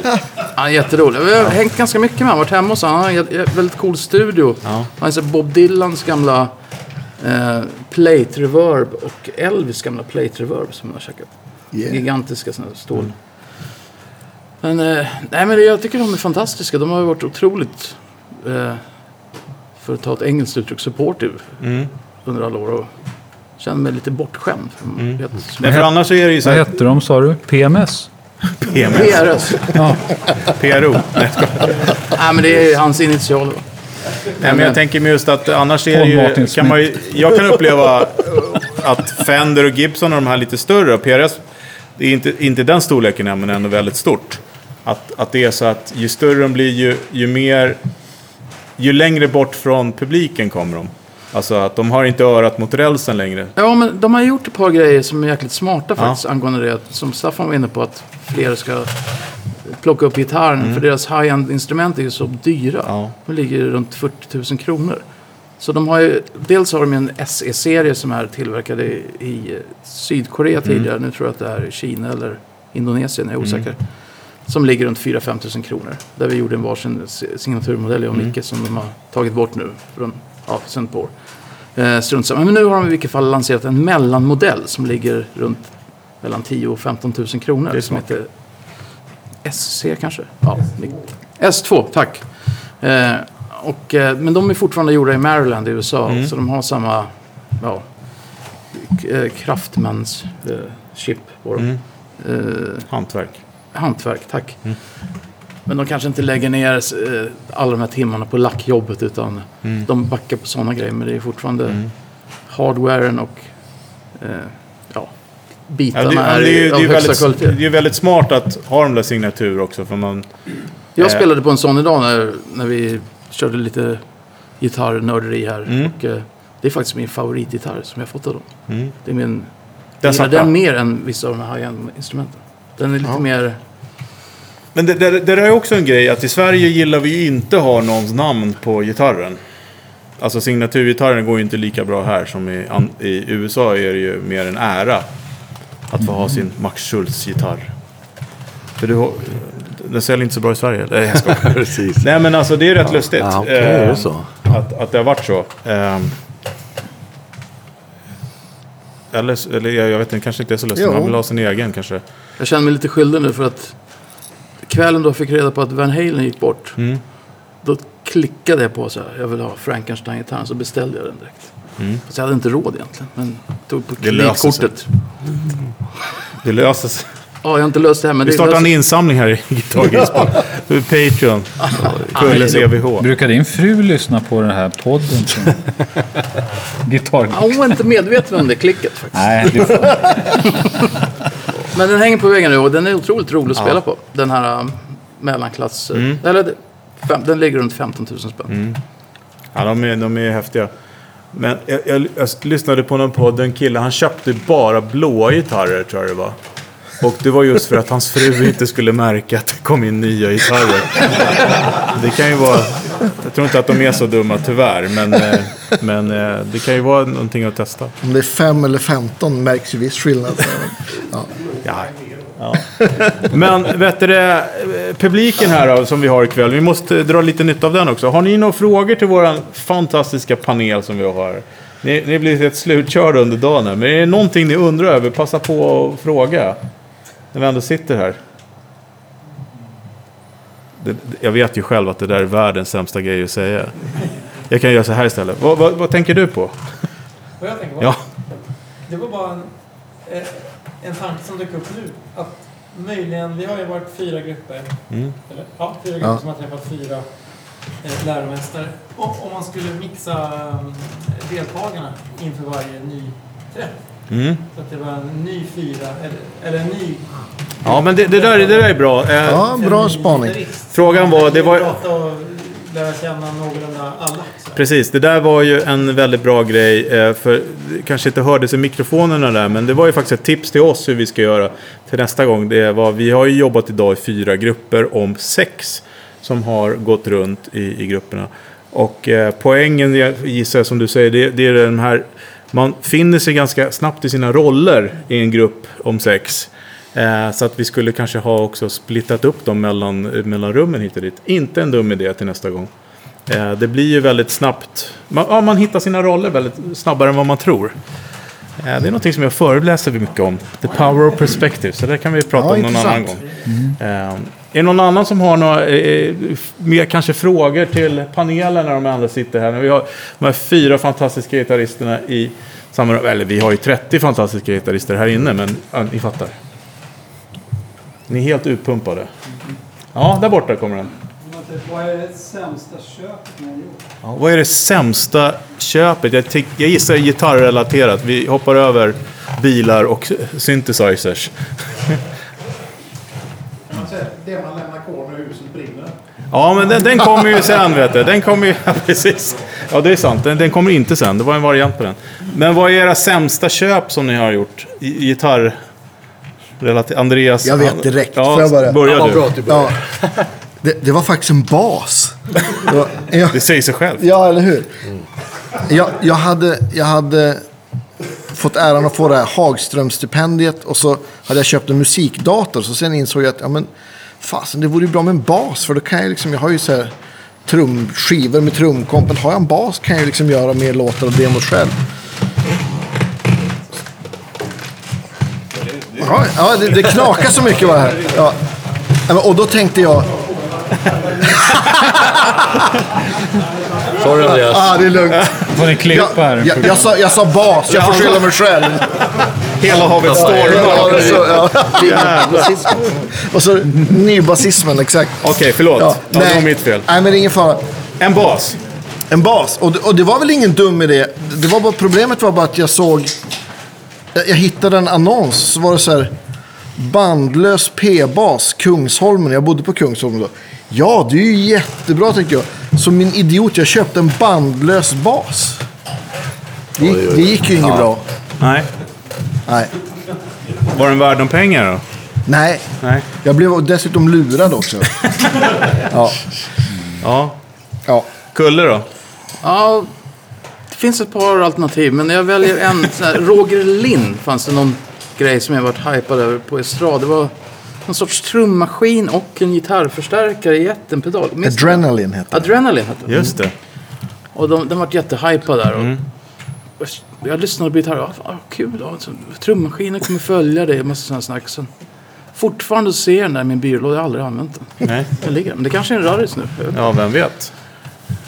han är jätterolig. Vi har hängt ganska mycket med honom. Varit hemma hos honom. Han har en väldigt cool studio. Ja. Han har så Bob Dylans gamla eh, plate reverb och Elvis gamla plate reverb som han har käkat. Yeah. Gigantiska sådana stål. Men, eh, nej, men jag tycker de är fantastiska. De har varit otroligt, eh, för att ta ett engelskt uttryck, supportive Mm. under alla år. Och känner mig lite bortskämd. Mm. Vet, Nej, för annars är det ju så Vad hette de sa du? PMS? PMS, PRS. PRO. Nej, nej, men det är hans initialer. Nej, men jag tänker mig just att annars är det ju, kan man ju, Jag kan uppleva att Fender och Gibson och de här lite större, och PRS, det är inte, inte den storleken än, men ändå väldigt stort. Att, att det är så att ju större de blir, ju, ju mer... Ju längre bort från publiken kommer de. Alltså att de har inte örat mot rälsen längre. Ja, men de har gjort ett par grejer som är jäkligt smarta Ja. faktiskt angående det. Som Staffan var inne på, att fler ska plocka upp gitarren. För deras high-end-instrument är ju så dyra. Mm. Ja. De ligger runt 40 000 kronor. Så de har ju, dels har de en SE-serie som är tillverkade i, i Sydkorea Mm. tidigare. Nu tror jag att det är Kina eller Indonesien, jag är osäker. Som ligger runt 4-5 000 kronor. Där vi gjorde en varsin si- signaturmodell, jag och Mm. Micke, som de har tagit bort nu. Från, ja, sen par år. Eh, strunt samma. Men nu har de i vilket fall lanserat en mellanmodell som ligger runt mellan 10 och 15 000 kronor. Som heter SC kanske? Ja, S2, tack. Eh, och, eh, men de är fortfarande gjorda i Maryland i USA. Mm. Så de har samma ja, eh, kraftmans eh, chip på dem. Mm. Eh, Hantverk. hantverk, tack. Mm. Men de kanske inte lägger ner eh, alla de här timmarna på lackjobbet utan Mm. de backar på sådana grejer. Men det är fortfarande hardwaren och Ja, bitarna det, ja, är, det, är ju- av det, är högsta väldigt, kvalitet. det är väldigt smart att ha de där signatur också. För man, Jag Eh. spelade på en sån idag när, när vi körde lite gitarrnörderi här. Mm. Och, eh, det är faktiskt min favoritgitarr som jag fått av dem. mm. Det är min... Den Jag den mer än vissa av de här high-end instrumenten. Den är lite mer... Men det, det, det är också en grej, att i Sverige gillar vi inte att ha någons namn på gitarren. Alltså signaturgitarren går ju inte lika bra här som i, an, i USA är det ju mer en ära att få ha sin Max Schultz-gitarr. För du, har- den säljer inte så bra i Sverige. Nej, jag skojar. Precis. Nej men alltså det är rätt lustigt. Ja, okej, är det eh, så? Att, att det har varit så. Ehm. eller, eller jag jag vet inte, kanske inte är så lustigt. Jo. Man vill ha sin egen kanske. Jag känner mig lite skyldig nu för att kvällen då jag fick reda på att Van Halen gick bort. Mm. Då klickade jag på så här, jag vill ha Frankenstein-gitarren, så beställde jag den direkt. Mm. Fast jag hade inte råd egentligen, men tog på Det kreditkortet. Det löser sig. Ja, jag har inte löst det här, men Vi det startar en insamling här i Gitarrgrispan. Patreon. Kulles EVH. Brukar din fru lyssna på den här podden? Som... Gitarr... Ja, hon var inte medveten om det klicket faktiskt. Nej, du får... Men den hänger på väggen nu och den är otroligt rolig att spela på. Den här um, mellanklass... Mm. Eller, det- fem, den ligger runt 15 000 spänn. Ja, de är, de är häftiga. Men jag, jag, jag lyssnade på någon podd, en kille, han köpte bara blåa gitarrer tror jag det var. Och det var just för att hans fru inte skulle märka att det kom in nya gitarrer. Det kan ju vara... Jag tror inte att de är så dumma tyvärr, men, eh, men eh, det kan ju vara någonting att testa. Om det är 5 eller 15 märks ju viss skillnad. Ja. Ja. Ja. Men vet du publiken här då, som vi har ikväll, vi måste dra lite nytta av den också. Har ni några frågor till vår fantastiska panel som vi har? Ni, ni blir helt slutkörda under dagen här, men är det någonting ni undrar över, passa på att fråga. När vi ändå sitter här. Det, jag vet ju själv att det där är världens sämsta grej att säga. Jag kan göra så här istället. Vad, vad, vad tänker du på? Vad jag tänker på? Ja. Det var bara en, eh, en tanke som dök upp nu. Att möjligen, vi har ju varit fyra grupper. Mm. Eller, ja, fyra grupper Ja. som har träffat fyra eh, läromästare. Och om man skulle mixa um, deltagarna inför varje ny träff. Mm. Så att det var en ny fyra, eller, eller en ny... Ja, men det, det, där, det där är bra. Eh, Ja, bra spaning. Frågan var- det var- lära känna någorlunda alla. Så. Precis, det där var ju en väldigt bra grej. Eh, för det kanske inte hördes i mikrofonerna där, men det var ju faktiskt ett tips till oss hur vi ska göra till nästa gång. Det var, vi har ju jobbat idag i fyra grupper om sex som har gått runt i, i grupperna. Och eh, poängen, gissar jag, som du säger, det, det är den här... Man finner sig ganska snabbt i sina roller i en grupp om sex. Eh, så att vi skulle kanske ha också splittat upp dem mellan, mellan rummen hit och dit. Inte en dum idé till nästa gång. Eh, det blir ju väldigt snabbt. Man, ja, man hittar sina roller väldigt snabbare än vad man tror. Eh, det är någonting som jag föreläser mycket om. The power of perspective. Så det kan vi prata Ja, om någon intressant. annan gång. Eh, är det någon annan som har några eh, mer kanske frågor till panelen när de andra sitter här? Vi har de här fyra fantastiska gitarristerna i samma Eller vi har ju 30 fantastiska gitarrister här inne, men ja, ni fattar. Ni är helt utpumpade. Ja, där borta kommer den. Vad är det sämsta köpet ni har gjort? Ja, vad är det sämsta köpet? Jag, tyck- jag gissar gitarrrelaterat. Vi hoppar över bilar och synthesizers. Det man lämnar kvar när huset brinner. Ja, men den, den kommer ju sen, vet du. Den kommer ju... Ja, precis. Ja, det är sant. Den, den kommer inte sen. Det var en variant på den. Men vad är era sämsta köp som ni har gjort? Gitarr... Relativ... Andreas? Jag vet direkt. Ja, Får jag börja? börja Ja, du. bra att du börjar. Ja. Det, det var faktiskt en bas. Det var, ja, Det säger sig själv. ja, eller hur? Jag, jag, hade, jag hade fått äran att få det här Hagström-stipendiet och så hade jag köpt en musikdator. Så sen insåg jag att ja, men, fasen, det vore ju bra med en bas. För då kan jag liksom, jag har ju så här trumskivor med trumkompen. Har jag en bas kan jag liksom göra mer låtar och demos själv. Ja, ja det, det knakar så mycket var det här. Ja. Ja, Och då tänkte jag, Sorry Andreas. ah, det är lugnt. får ni klippa Jag, här. jag, jag, sa, jag sa bas, jag får skylla mig själv. Hela havet Ja, stormar. ja. Och så nybasismen, exakt. Okej, förlåt. Ja, det var mitt fel. Nej, men det är ingen fara. En bas. En bas. Och, det- och det var väl ingen dum idé. Det var bara, problemet var bara att jag såg... Jag, jag hittade en annons. Så var det så här... Bandlös P-bas, Kungsholmen. Jag bodde på Kungsholmen då. Ja, det är ju jättebra tänkte jag. Så min idiot, jag köpte en bandlös bas. Det, gick- det gick ju inget bra. Nej. Nej. Var den värd de pengar då? Nej. Nej. Jag blev dessutom lurad också. ja. Ja. ja. Kulle då? Ja, finns ett par alternativ, men jag väljer en. Sån här, Roger Lind fanns det någon grej som jag varit hypad över på estrad. Det var någon sorts trummaskin och en gitarrförstärkare i en pedal. Minns? Adrenaline heter det. Adrenaline hette den. Just det. Och de, den vart jättehypad där. Och Jag lyssnade på gitarr. Ja, fan, kul. Så, trummaskinen kommer följa dig. Massa sådana snack. Så, fortfarande ser jag den där i min byrålåda. Jag har aldrig använt den. Nej. Den ligger. Men det kanske är en rarris nu. Ja, vem vet?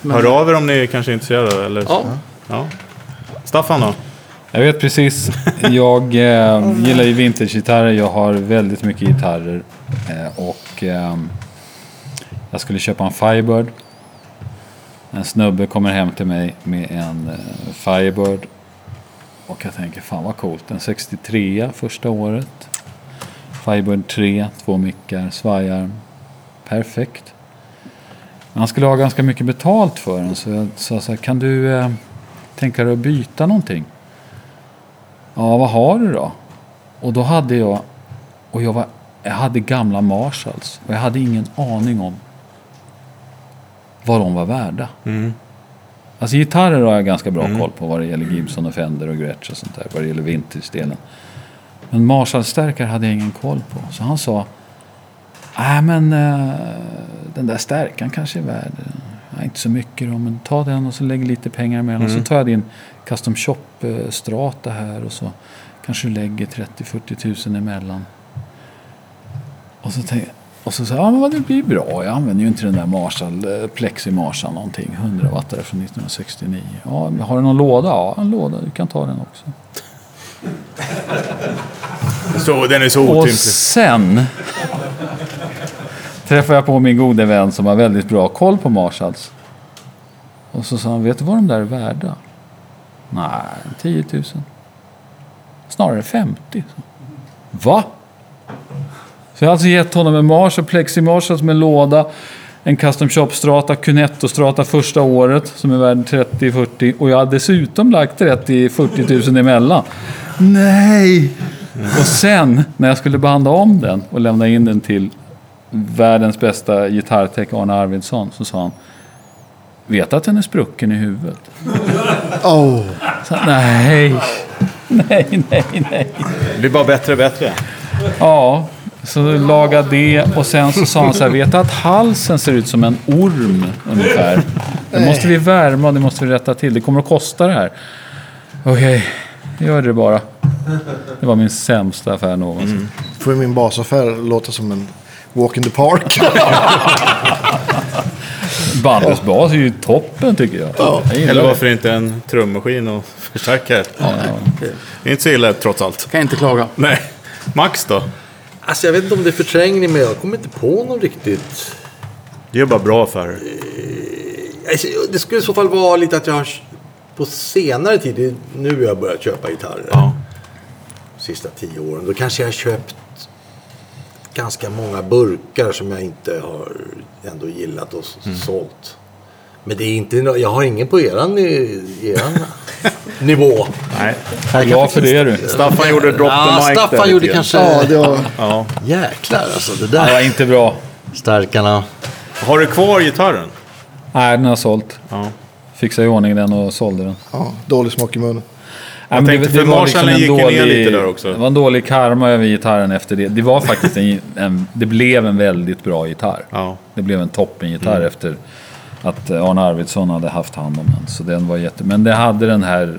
Men- Hör av er om ni kanske är intresserade. Eller så. Ja ja. Staffan då? Jag vet precis. Jag eh, gillar ju vintagegitarrer. Jag har väldigt mycket gitarrer. Eh, och eh, Jag skulle köpa en Firebird. En snubbe kommer hem till mig med en eh, Firebird. Och jag tänker, fan vad coolt. En 63 första året. Firebird 3, två mickar, svajarm. Perfekt. Men han skulle ha ganska mycket betalt för den. Så jag sa så här, kan du eh, tänka dig att byta någonting? Ja, vad har du då? Och då hade jag, och jag, var, jag hade gamla Marshalls. Och jag hade ingen aning om vad de var värda. Alltså gitarrer har jag ganska bra koll på vad det gäller Gibson och Fender och Gretsch och sånt där. Vad det gäller vintage-delen. Men Marshall-stärkare hade jag ingen koll på. Så han sa, nej men eh, den där stärkan kanske är värd, ja, inte så mycket då, men ta den och så lägg lite pengar emellan. Så tar jag din custom shop eh, strata här och så kanske du lägger 30-40 tusen emellan. Och så tänkte och så jag, ja men det blir bra. Jag använder ju inte den där Marshall, eh, Plexi Marshall någonting. 100 wattare från 1969. Ja, har du någon låda? Ja, en låda. Du kan ta den också. Så, den är så Och otymplig. sen träffade jag på min gode vän som har väldigt bra koll på Marshalls. Och så sa han, vet du vad de där är värda? Nej, 10 000. Snarare 50. Va? Så jag har alltså gett honom en Marshall, Plexi Marshall alltså som en låda. En Custom Shop Strata, Cunetto Strata första året som är värd 30-40. Och jag har dessutom lagt 30-40 000 emellan. Nej! Och sen när jag skulle banda om den och lämna in den till världens bästa gitarrtech Arne Arvidsson så sa han Vet att den är sprucken i huvudet? Oh. Så, nej, nej, nej, nej. Det blir bara bättre och bättre. Ja, så laga det och sen så sa han så här, vet att halsen ser ut som en orm ungefär? Det måste vi värma, det måste vi rätta till, det kommer att kosta det här. Okej, gör det bara. Det var min sämsta affär någonsin. Får ju min basaffär låta som en walk in the park. Bandets bas är ju toppen tycker jag. jag gillar Eller det. varför inte en trummaskin och förstärkare? Det är inte så illa trots allt. Kan inte klaga. Nej. Max då? Alltså jag vet inte om det är förträngning, men jag kommer inte på någon riktigt. Det är bara bra affärer. Alltså, Det skulle i så fall vara lite att jag har på senare tid, nu har jag börjat köpa gitarrer. Ja. Sista tio åren. Då kanske jag har köpt ganska många burkar som jag inte har ändå gillat och Mm. sålt. Men det är inte, jag har ingen på eran, eran nivå. Nej. Var glad för det du. Staffan gjorde drop Ja, the mic där Staffan gjorde kanske... ja, det var... Ja. Jäklar alltså, det Det var där. inte bra. Starkarna. Har du kvar gitarren? Nej, den har jag sålt. Ja. Fixade i ordning den och sålde den. Ja, dålig smak i munnen. Men tänkte, för Marshallen gick ju ner lite där också. Det var en dålig karma över gitarren efter det. Det var faktiskt en, en det blev en väldigt bra gitarr. Ja. Det blev en toppengitarr efter att Arne Arvidsson hade haft hand om den. Så den var jätte... Men det hade den här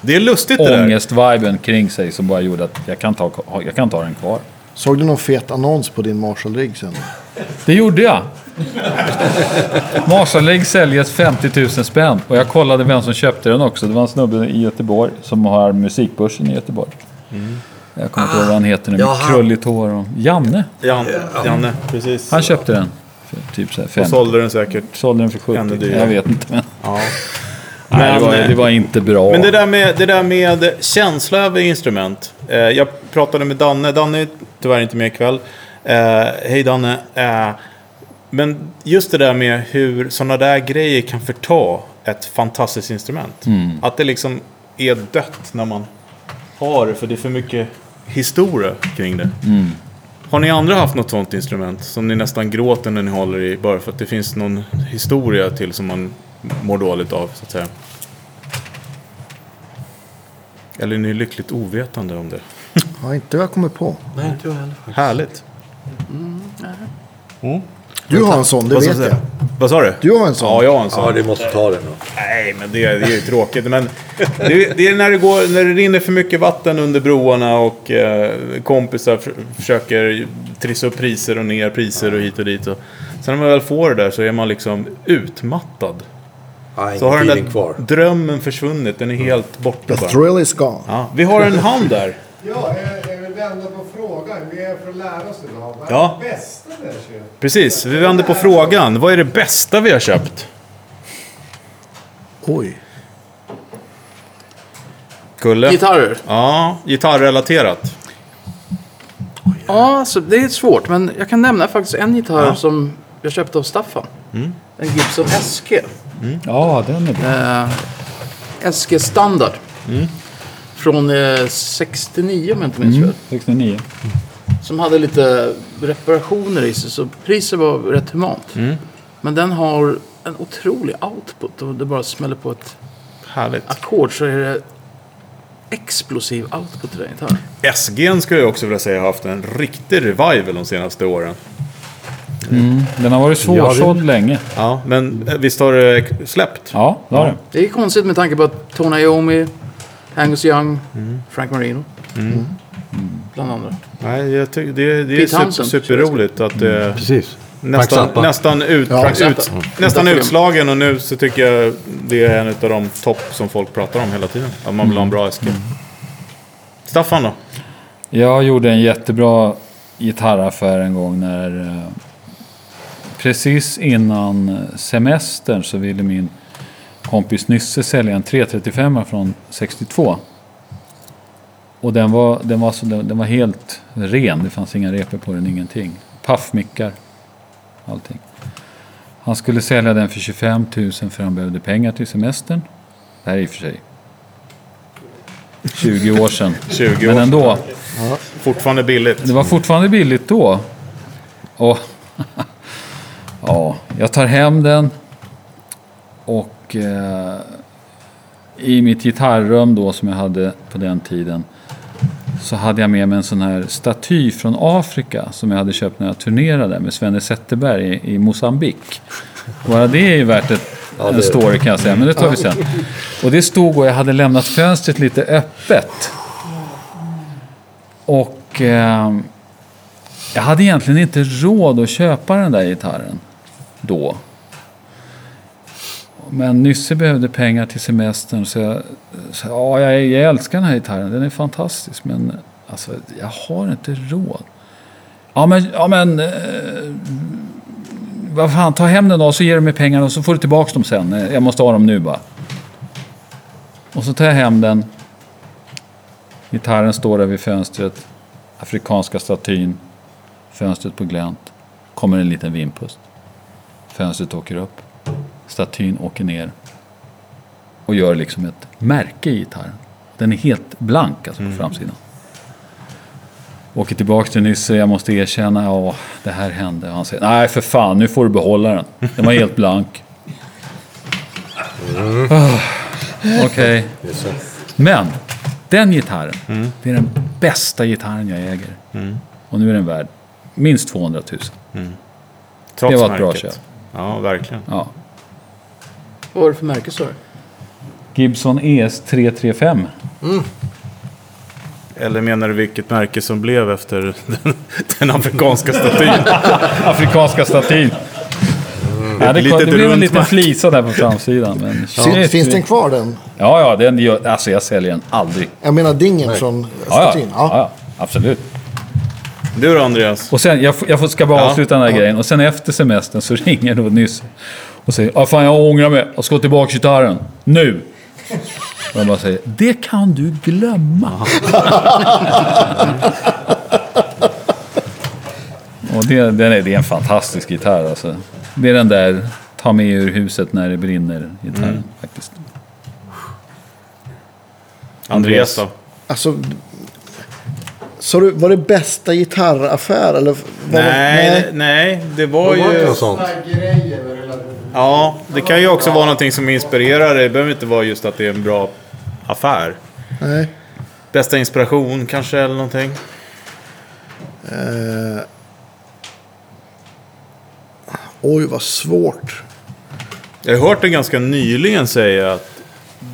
Det är lustigt det ångest-viben kring sig som bara gjorde att jag kan ta, jag kan ta den kvar. Såg du någon fet annons på din Marshall-rigg sen? Det gjorde jag. Marshall-lägg säljes 50 000 spänn. Och jag kollade vem som köpte den också. Det var en snubbe i Göteborg som har musikbörsen i Göteborg. Jag kommer inte ihåg vad han heter nu. Med krulligt hår och... Janne. Jan, Janne, precis. Han köpte den. För typ så här Och 50. sålde den säkert. Sålde den för 70. Ännu dyrare. Jag vet inte men... Ja. Nej, det, Men, var, det var inte bra. Men det där med, det där med känsla över instrument. Eh, jag pratade med Danne. Danne är tyvärr inte med ikväll. Eh, Hej Danne. Eh, men just det där med hur sådana där grejer kan förta ett fantastiskt instrument. Att det liksom är dött när man har det. För det är för mycket historia kring det. Har ni andra haft något sånt instrument som ni nästan gråter när ni håller i bara för att det finns någon historia till som man mår dåligt av så att säga? Eller är ni lyckligt ovetande om det? Ja, inte vad jag kommer på. Nej, inte jag heller. Härligt. Du har en sån, det Vad, vet jag. vad sa du? Du har en sån. Ja, jag har en sån. Ja, det måste ta den då. Nej, men det, det är ju tråkigt. Men det, det är när det, går, när det rinner för mycket vatten under broarna och eh, kompisar för, försöker trissa upp priser och ner priser och hit och dit. Och, sen när man väl får det där så är man liksom utmattad. Ja, Så har den där kvar. drömmen försvunnit. Den är helt borta The thrill is gone. Ja, vi har en hand där. Ja, jag, vänder på frågan. Vi är för att lära oss idag. Vad är Ja. det bästa vi har köpt? Precis, vi vänder på frågan. Vad är det bästa vi har köpt? Oj. Kulle? Gitarrer? Ja, gitarrrelaterat. Ja, alltså, det är svårt. Men jag kan nämna faktiskt en gitarr som jag köpte av Staffan. Mm. En Gibson SG. Ja, den är bra. Eh, SG standard. Mm. Från eh, 69 om jag inte minns Mm. fel. 69. Som hade lite reparationer i sig. Så priset var rätt humant. Mm. Men den har en otrolig output. Och det bara smäller på ett Härligt. ackord så är det explosiv output i den gitarren. SG'n skulle jag också vilja säga har haft en riktig revival de senaste åren. Den har varit svårsåld länge. Ja, men eh, visst har det släppt? Ja, det har den. Det är konstigt med tanke på att Tony Iommi, Angus Young, Mm. Frank Marino. Bland andra. Nej, jag tycker det, det är Pete super, Townsend, superroligt att det Precis. nästan, Zappa. nästan, ut, Ja, ut, Zappa. nästan Därför- utslagen och nu så tycker jag det är en av de topp som folk pratar om hela tiden. Att man vill ha en bra SG. Staffan då? Jag gjorde en jättebra gitarraffär en gång när eh, precis innan semestern så ville min kompis Nysse sälja en 335 från 62. Och den var, den, var så, den, var helt ren, det fanns inga repor på den, ingenting. Paffmickar, allting. Han skulle sälja den för 25 000 för han behövde pengar till semestern. Det här är i och för sig 20 år sedan. 20 Men år. ändå. Fortfarande billigt. Det var fortfarande billigt då. Och ja, jag tar hem den. Och eh, i mitt gitarrrum då som jag hade på den tiden. Så hade jag med mig en sån här staty från Afrika som jag hade köpt när jag turnerade med Svenne Zetterberg i, i Mosambik. Bara det är ju värt ett, en story kan jag säga, men det tar vi sen. Och det stod och jag hade lämnat fönstret lite öppet. Och eh, jag hade egentligen inte råd att köpa den där gitarren då. Men Nysse behövde pengar till semestern så jag sa ja, jag, jag älskar den här gitarren, den är fantastisk men alltså, jag har inte råd. Ja men, ja, men eh, vad fan, ta hem den då så ger du mig pengarna och så får du tillbaka dem sen. Eh, jag måste ha dem nu bara. Och så tar jag hem den. Gitarren står där vid fönstret. Afrikanska statyn. Fönstret på glänt. Kommer en liten vindpust. Fönstret åker upp. Statyn åker ner. Och gör liksom ett märke i gitarren. Den är helt blank alltså på framsidan. Åker tillbaka till Nysse, jag måste erkänna, ja det här hände. Han säger, nej för fan, nu får du behålla den. Den var helt blank. Ah, Okej. Men, den gitarren, det är den bästa gitarren jag äger. Och nu är den värd minst 200 000. Trots det var ett bra märket. köp. Ja, verkligen. Ja. Vad var det för märke sa du? Gibson ES 335. Eller menar du vilket märke som blev efter den, den afrikanska statyn? Afrikanska statyn. Ja, det, Litet det blev en liten flisa där på framsidan. Men Fin, shit. finns den kvar den? Ja, ja, den gör, alltså jag säljer den aldrig. Jag menar dingen från Ja, ja, statyn. ja. Ja. ja absolut. Du då Andreas? Och sen, jag, jag ska bara Ja. avsluta den här grejen. Och sen efter semestern så ringer då nyss och säger ah, fan jag ångrar mig. Jag ska ha tillbaka gitarren. Nu! Och jag bara säger, det kan du glömma. och det, den är, det är en fantastisk gitarr alltså. Det är den där ta med ur huset när det brinner gitarren faktiskt. Andreas då? Alltså, så du, var det bästa gitarraffär eller? Var Nej, det, det, nej, det var Var det ju... något sånt? Grejer med relativt. Ja, det kan ju också vara någonting som inspirerar. Det behöver inte vara just att det är en bra affär. nej. Bästa inspiration kanske eller någonting. Eh, oj, vad svårt. Jag har hört det ganska nyligen säga att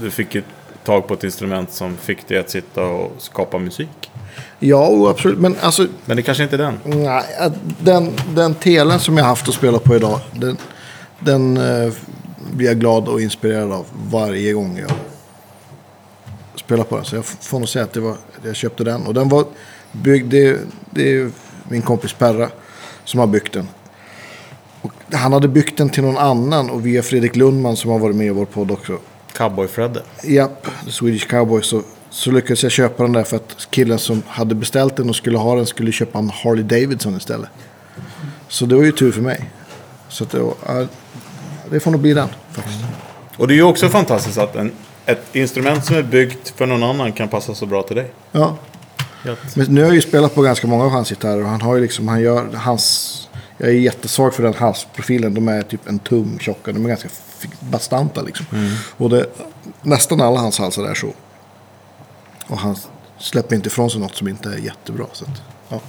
du fick ett tag på ett instrument som fick dig att sitta och skapa musik. Ja, absolut. Men alltså, Men det kanske inte är den. nej, att den, den telen som jag haft att spela på idag, den, den eh, blir jag glad och inspirerad av varje gång jag spelar på den. Så jag får nog säga att det var, jag köpte den. Och den var Bygg, det, det är min kompis Perra som har byggt den. Och han hade byggt den till någon annan och via Fredrik Lundman som har varit med i vår podd också. Cowboy-Fredde. Japp, Swedish Cowboy. Så, så lyckades jag köpa den där för att killen som hade beställt den och skulle ha den skulle köpa en Harley Davidson istället. Så det var ju tur för mig. Så att det, var, det får nog bli den faktiskt. Och det är ju också fantastiskt att en, ett instrument som är byggt för någon annan kan passa så bra till dig. Ja. Helt. Men nu har jag ju spelat på ganska många av hans gitarrer och han har ju liksom, han gör hans... Jag är jättesvag för den halsprofilen. De är typ en tum tjocka. De är ganska bastanta liksom. Och det, nästan alla hans halsar är så. Och han släpper inte ifrån sig något som inte är jättebra. Så att, ja.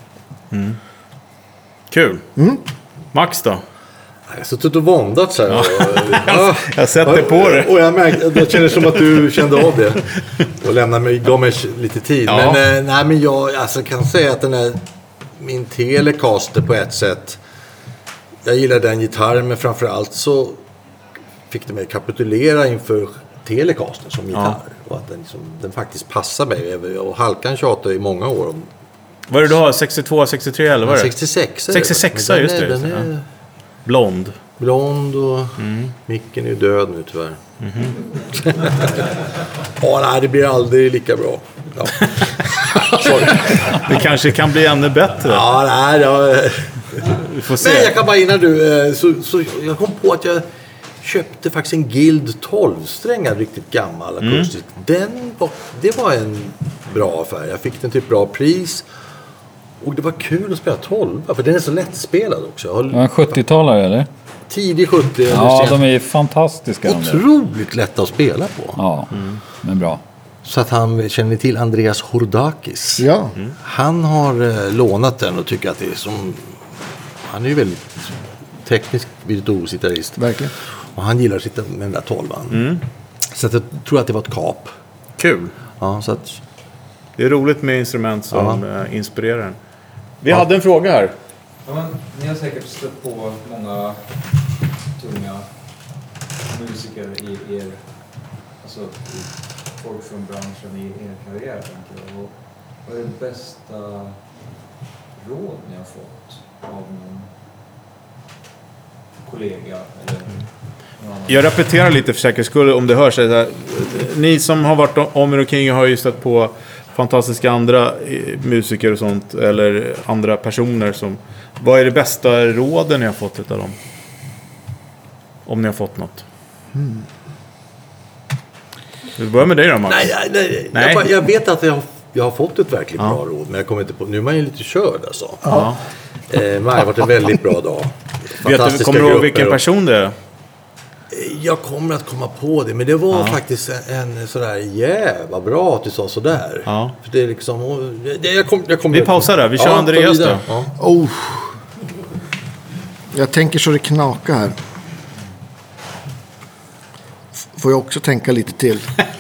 Kul. Max då? Jag har suttit och våndats här. Ja. Jag har sett det på dig. Och jag märkte, det kändes som att du kände av det. Och lämnade mig, gav mig lite tid. Ja. Men, eh, nej, men jag alltså, kan säga att den här, min Telecaster på ett sätt. Jag gillar den gitarren men framförallt så fick det mig att kapitulera inför Telecaster som gitarr. Och att den, liksom, den faktiskt passar mig. Och Halkan tjatade i många år om Vad är det du har? 62, 63 eller vad är det? 66 är det. 66, Men den just är- det, Den just det, är Blond. blond och micken är död nu tyvärr. Ja, nej, det blir aldrig lika bra. Ja, Det kanske kan bli ännu bättre. ja nej, jag, Vi får se. Nej, jag kan bara innan du... eh, Så, så jag kom på att jag köpte faktiskt en Guild 12-strängad riktigt gammal akustisk. Den var, det var en bra affär. Jag fick den till ett bra pris. Och det var kul att spela 12 för den är så lättspelad också. Har en 70-talare eller? tidig 70 eller Ja, de är fantastiska. Otroligt lätta att spela på. Ja, men bra. Så att han känner till Andreas Hordakis. ja. Han har eh, lånat den och tycker att det är som... Han är ju väldigt teknisk virtuosgitarrist. verkligen. Och han gillar att sitta med den där tolvan. Så att jag tror att det var ett kap. Kul. Ja, så att... Det är roligt med instrument som Ja. eh, inspirerar en. Vi hade en fråga här. Ja, men, ni har säkert stött på många tunga musiker i er, alltså i folk från branschen i er karriär. tänker jag. Och vad är det bästa råd ni har fått av någon kollega eller? Jag repeterar lite för säkerhets skull om det hörs. Ni som har varit om och kring har ju stött på fantastiska andra eh, musiker och sånt. Eller andra personer som... Vad är det bästa råden ni har fått utav dem? Om ni har fått något. Vi börjar med dig då Max. Nej, nej, nej. Jag, jag vet att jag jag har fått ett verkligt Ja. bra råd. Men jag kommer inte på... Nu är man ju lite körd alltså. Ja. Eh, det har varit en väldigt bra dag. Vet du, Fantastiska kommer du ihåg vilken person det är? Jag kommer att komma på det, men det var Ja. faktiskt en, sådär, yeah, vad bra att du sa sådär. Ja. För det är liksom, jag kom, jag kommer Vi pausar där, vi kör ta Andreas då. Ja. Oh. Jag tänker så det knakar här. Får jag också tänka lite till?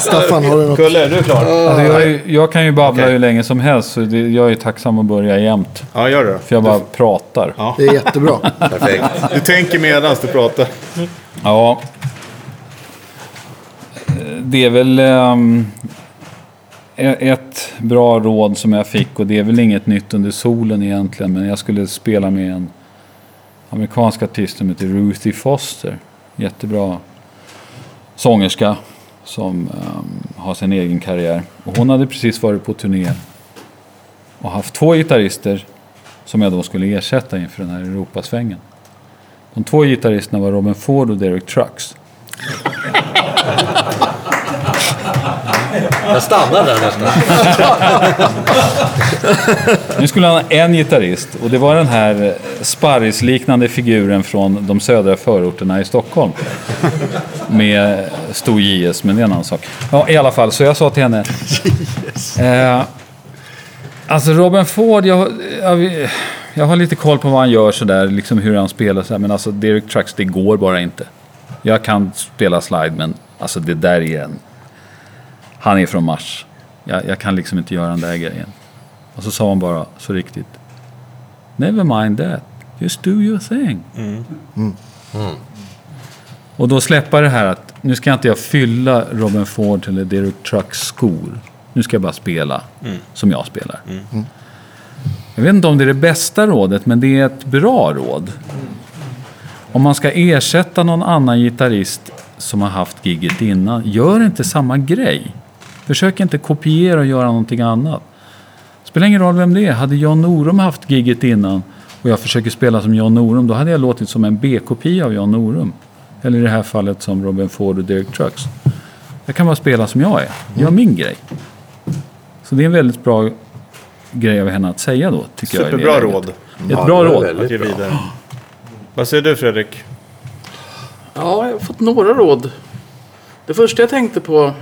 Staffan, har du något? Kulle, är du klar? Alltså jag, är jag kan ju babbla Okej. hur länge som helst, så det, jag är tacksam att börja jämt. Ja, gör det. För jag bara pratar. Ja. Det är jättebra. Perfekt. Du tänker medan du pratar. Ja. Det är väl ehm, e- ett bra råd som jag fick och det är väl inget nytt under solen egentligen. Men jag skulle spela med en amerikansk artist som heter Ruthie Foster. Jättebra sångerska som um, har sin egen karriär. Och hon hade precis varit på turné och haft två gitarrister som jag då skulle ersätta inför den här Europasvängen. De två gitarristerna var Robin Ford och Derek Trucks. Jag stannar där nästan. Nu skulle han ha en gitarrist och det var den här sparrisliknande figuren från de södra förorterna i Stockholm. Med stor JS, men det är en annan sak. Ja, i alla fall, så jag sa till henne... Eh, alltså Robin Ford, jag, jag, jag har lite koll på vad han gör sådär, liksom hur han spelar sådär, men alltså Derek Trucks, det går bara inte. Jag kan spela slide, men alltså det där är en... Han är från Mars. Jag, jag kan liksom inte göra den där grejen. Och så sa hon bara så riktigt. Never mind that. Just do your thing. Och då släppa det här att nu ska inte jag fylla Robin Ford eller Derek Trucks skor. Nu ska jag bara spela som jag spelar. Jag vet inte om det är det bästa rådet, men det är ett bra råd. Om man ska ersätta någon annan gitarrist som har haft gigget innan, gör inte samma grej. Försök inte kopiera och göra någonting annat. Spelar ingen roll vem det är. Hade John Norum haft gigget innan och jag försöker spela som John Norum, då hade jag låtit som en B-kopia av John Norum. Eller i det här fallet som Robin Ford och Derek Trucks. Jag kan bara spela som jag är. Gör min grej. Så det är en väldigt bra grej av henne att säga då, tycker jag. Superbra läget. råd. Ett Ja, bra råd. bra. Vad säger du Fredrik? Ja, jag har fått några råd. Det första jag tänkte på...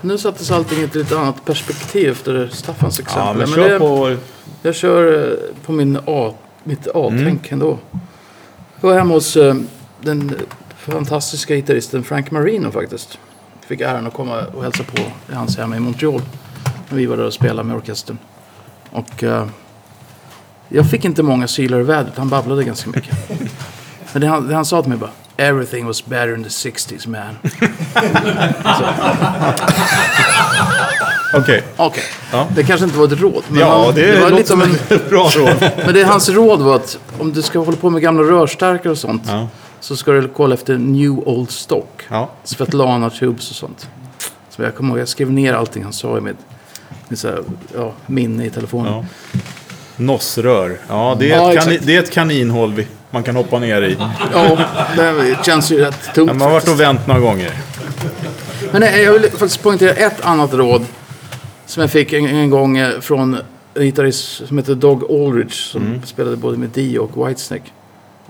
Nu sattes allting i ett lite annat perspektiv efter Staffans exempel. Ja, men Men kör det- på... Jag kör eh, på min A, mitt A-tänk Mm. ändå. Jag var hemma hos eh, den fantastiska gitarristen Frank Marino faktiskt. Fick äran att komma och hälsa på i hans hem i Montreal. När vi var där och spelade med orkestern. Och eh, jag fick inte många sylar i vädret. Han babblade ganska mycket. Men det han, det han sa till mig bara. Everything was better in the 60s man. Okej. Okej, Ja. det kanske inte var ett råd. Men Ja, han, det, var lite som en, bra råd. Men det hans råd var att om du ska hålla på med gamla rörstärkare och sånt. Ja. Så ska du kolla efter New Old Stock. Ja. Svetlana Tubes och sånt. Så jag kommer ihåg, jag skrev ner allting han sa i mitt, mitt så här, ja, minne i telefonen. Ja. Nossrör. Ja, det är, Ja, ett, kani- det är ett kaninhål vi, man kan hoppa ner i. Ja, det känns ju rätt tungt. Man har varit och vänt några gånger. Men nej, jag vill faktiskt poängtera ett annat råd. Som jag fick en, en gång eh, från en gitarrist som heter Dog Aldridge. Som spelade både med Dio och Whitesnake.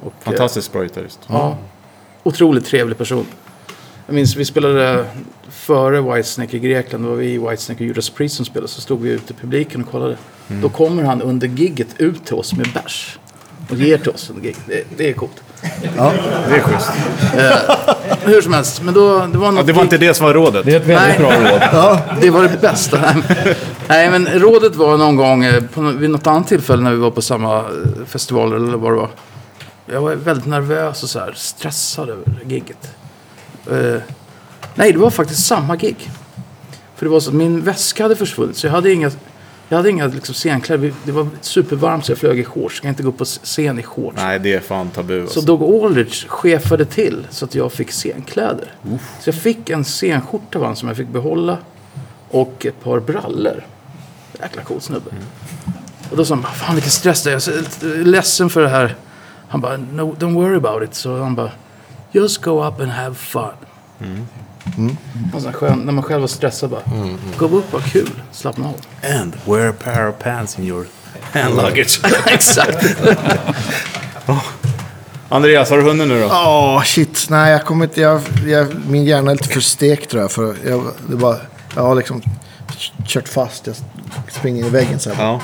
Och, eh, Fantastiskt bra gitarrist. Ja. Otroligt trevlig person. Jag minns vi spelade före Whitesnake i Grekland. Då var vi i Whitesnake och Judas Priest som spelade. Så stod vi ute i publiken och kollade. Då kommer han under gigget ut till oss med bärs. Och ger till oss under gigget. Det, det är coolt. Det är schysst. Hur som helst. Men då, det var Ja, något det var inte det som var rådet. Det är ett väldigt Nej. bra råd. Ja, det var det bästa. Nej, men rådet var någon gång eh, på, vid något annat tillfälle när vi var på samma eh, festival eller vad det var. Jag var väldigt nervös och så här, stressad över gigget. Eh, nej, det var faktiskt samma gig. För det var så att min väska hade försvunnit så jag hade inga, jag hade inga liksom, scenkläder. Det var supervarmt så jag flög i shorts. Jag kan inte gå upp på scen i shorts. Nej, det är fan tabu. Så Alltså. Dog Aldrich chefade till så att jag fick scenkläder. Så jag fick en scenskjorta av honom som jag fick behålla. Och ett par brallor. Jäkla cool snubbe. Och då sa han, fan vilken stress det är. Jag är så ledsen för det här. Han bara, no, don't worry about it. Så han bara, just go up and have fun. Och så skön, när man själv var stressad bara, gå upp och ha kul. Slappna av. And wear a pair of pants in your hand luggage. Exakt. Andreas, har du hunnit nu då? Åh, shit. Nej, jag kommer inte... Jag, jag, min hjärna är lite för stekt tror jag. För jag, det bara, jag har liksom kört fast. Jag springer in i väggen så här. Ja.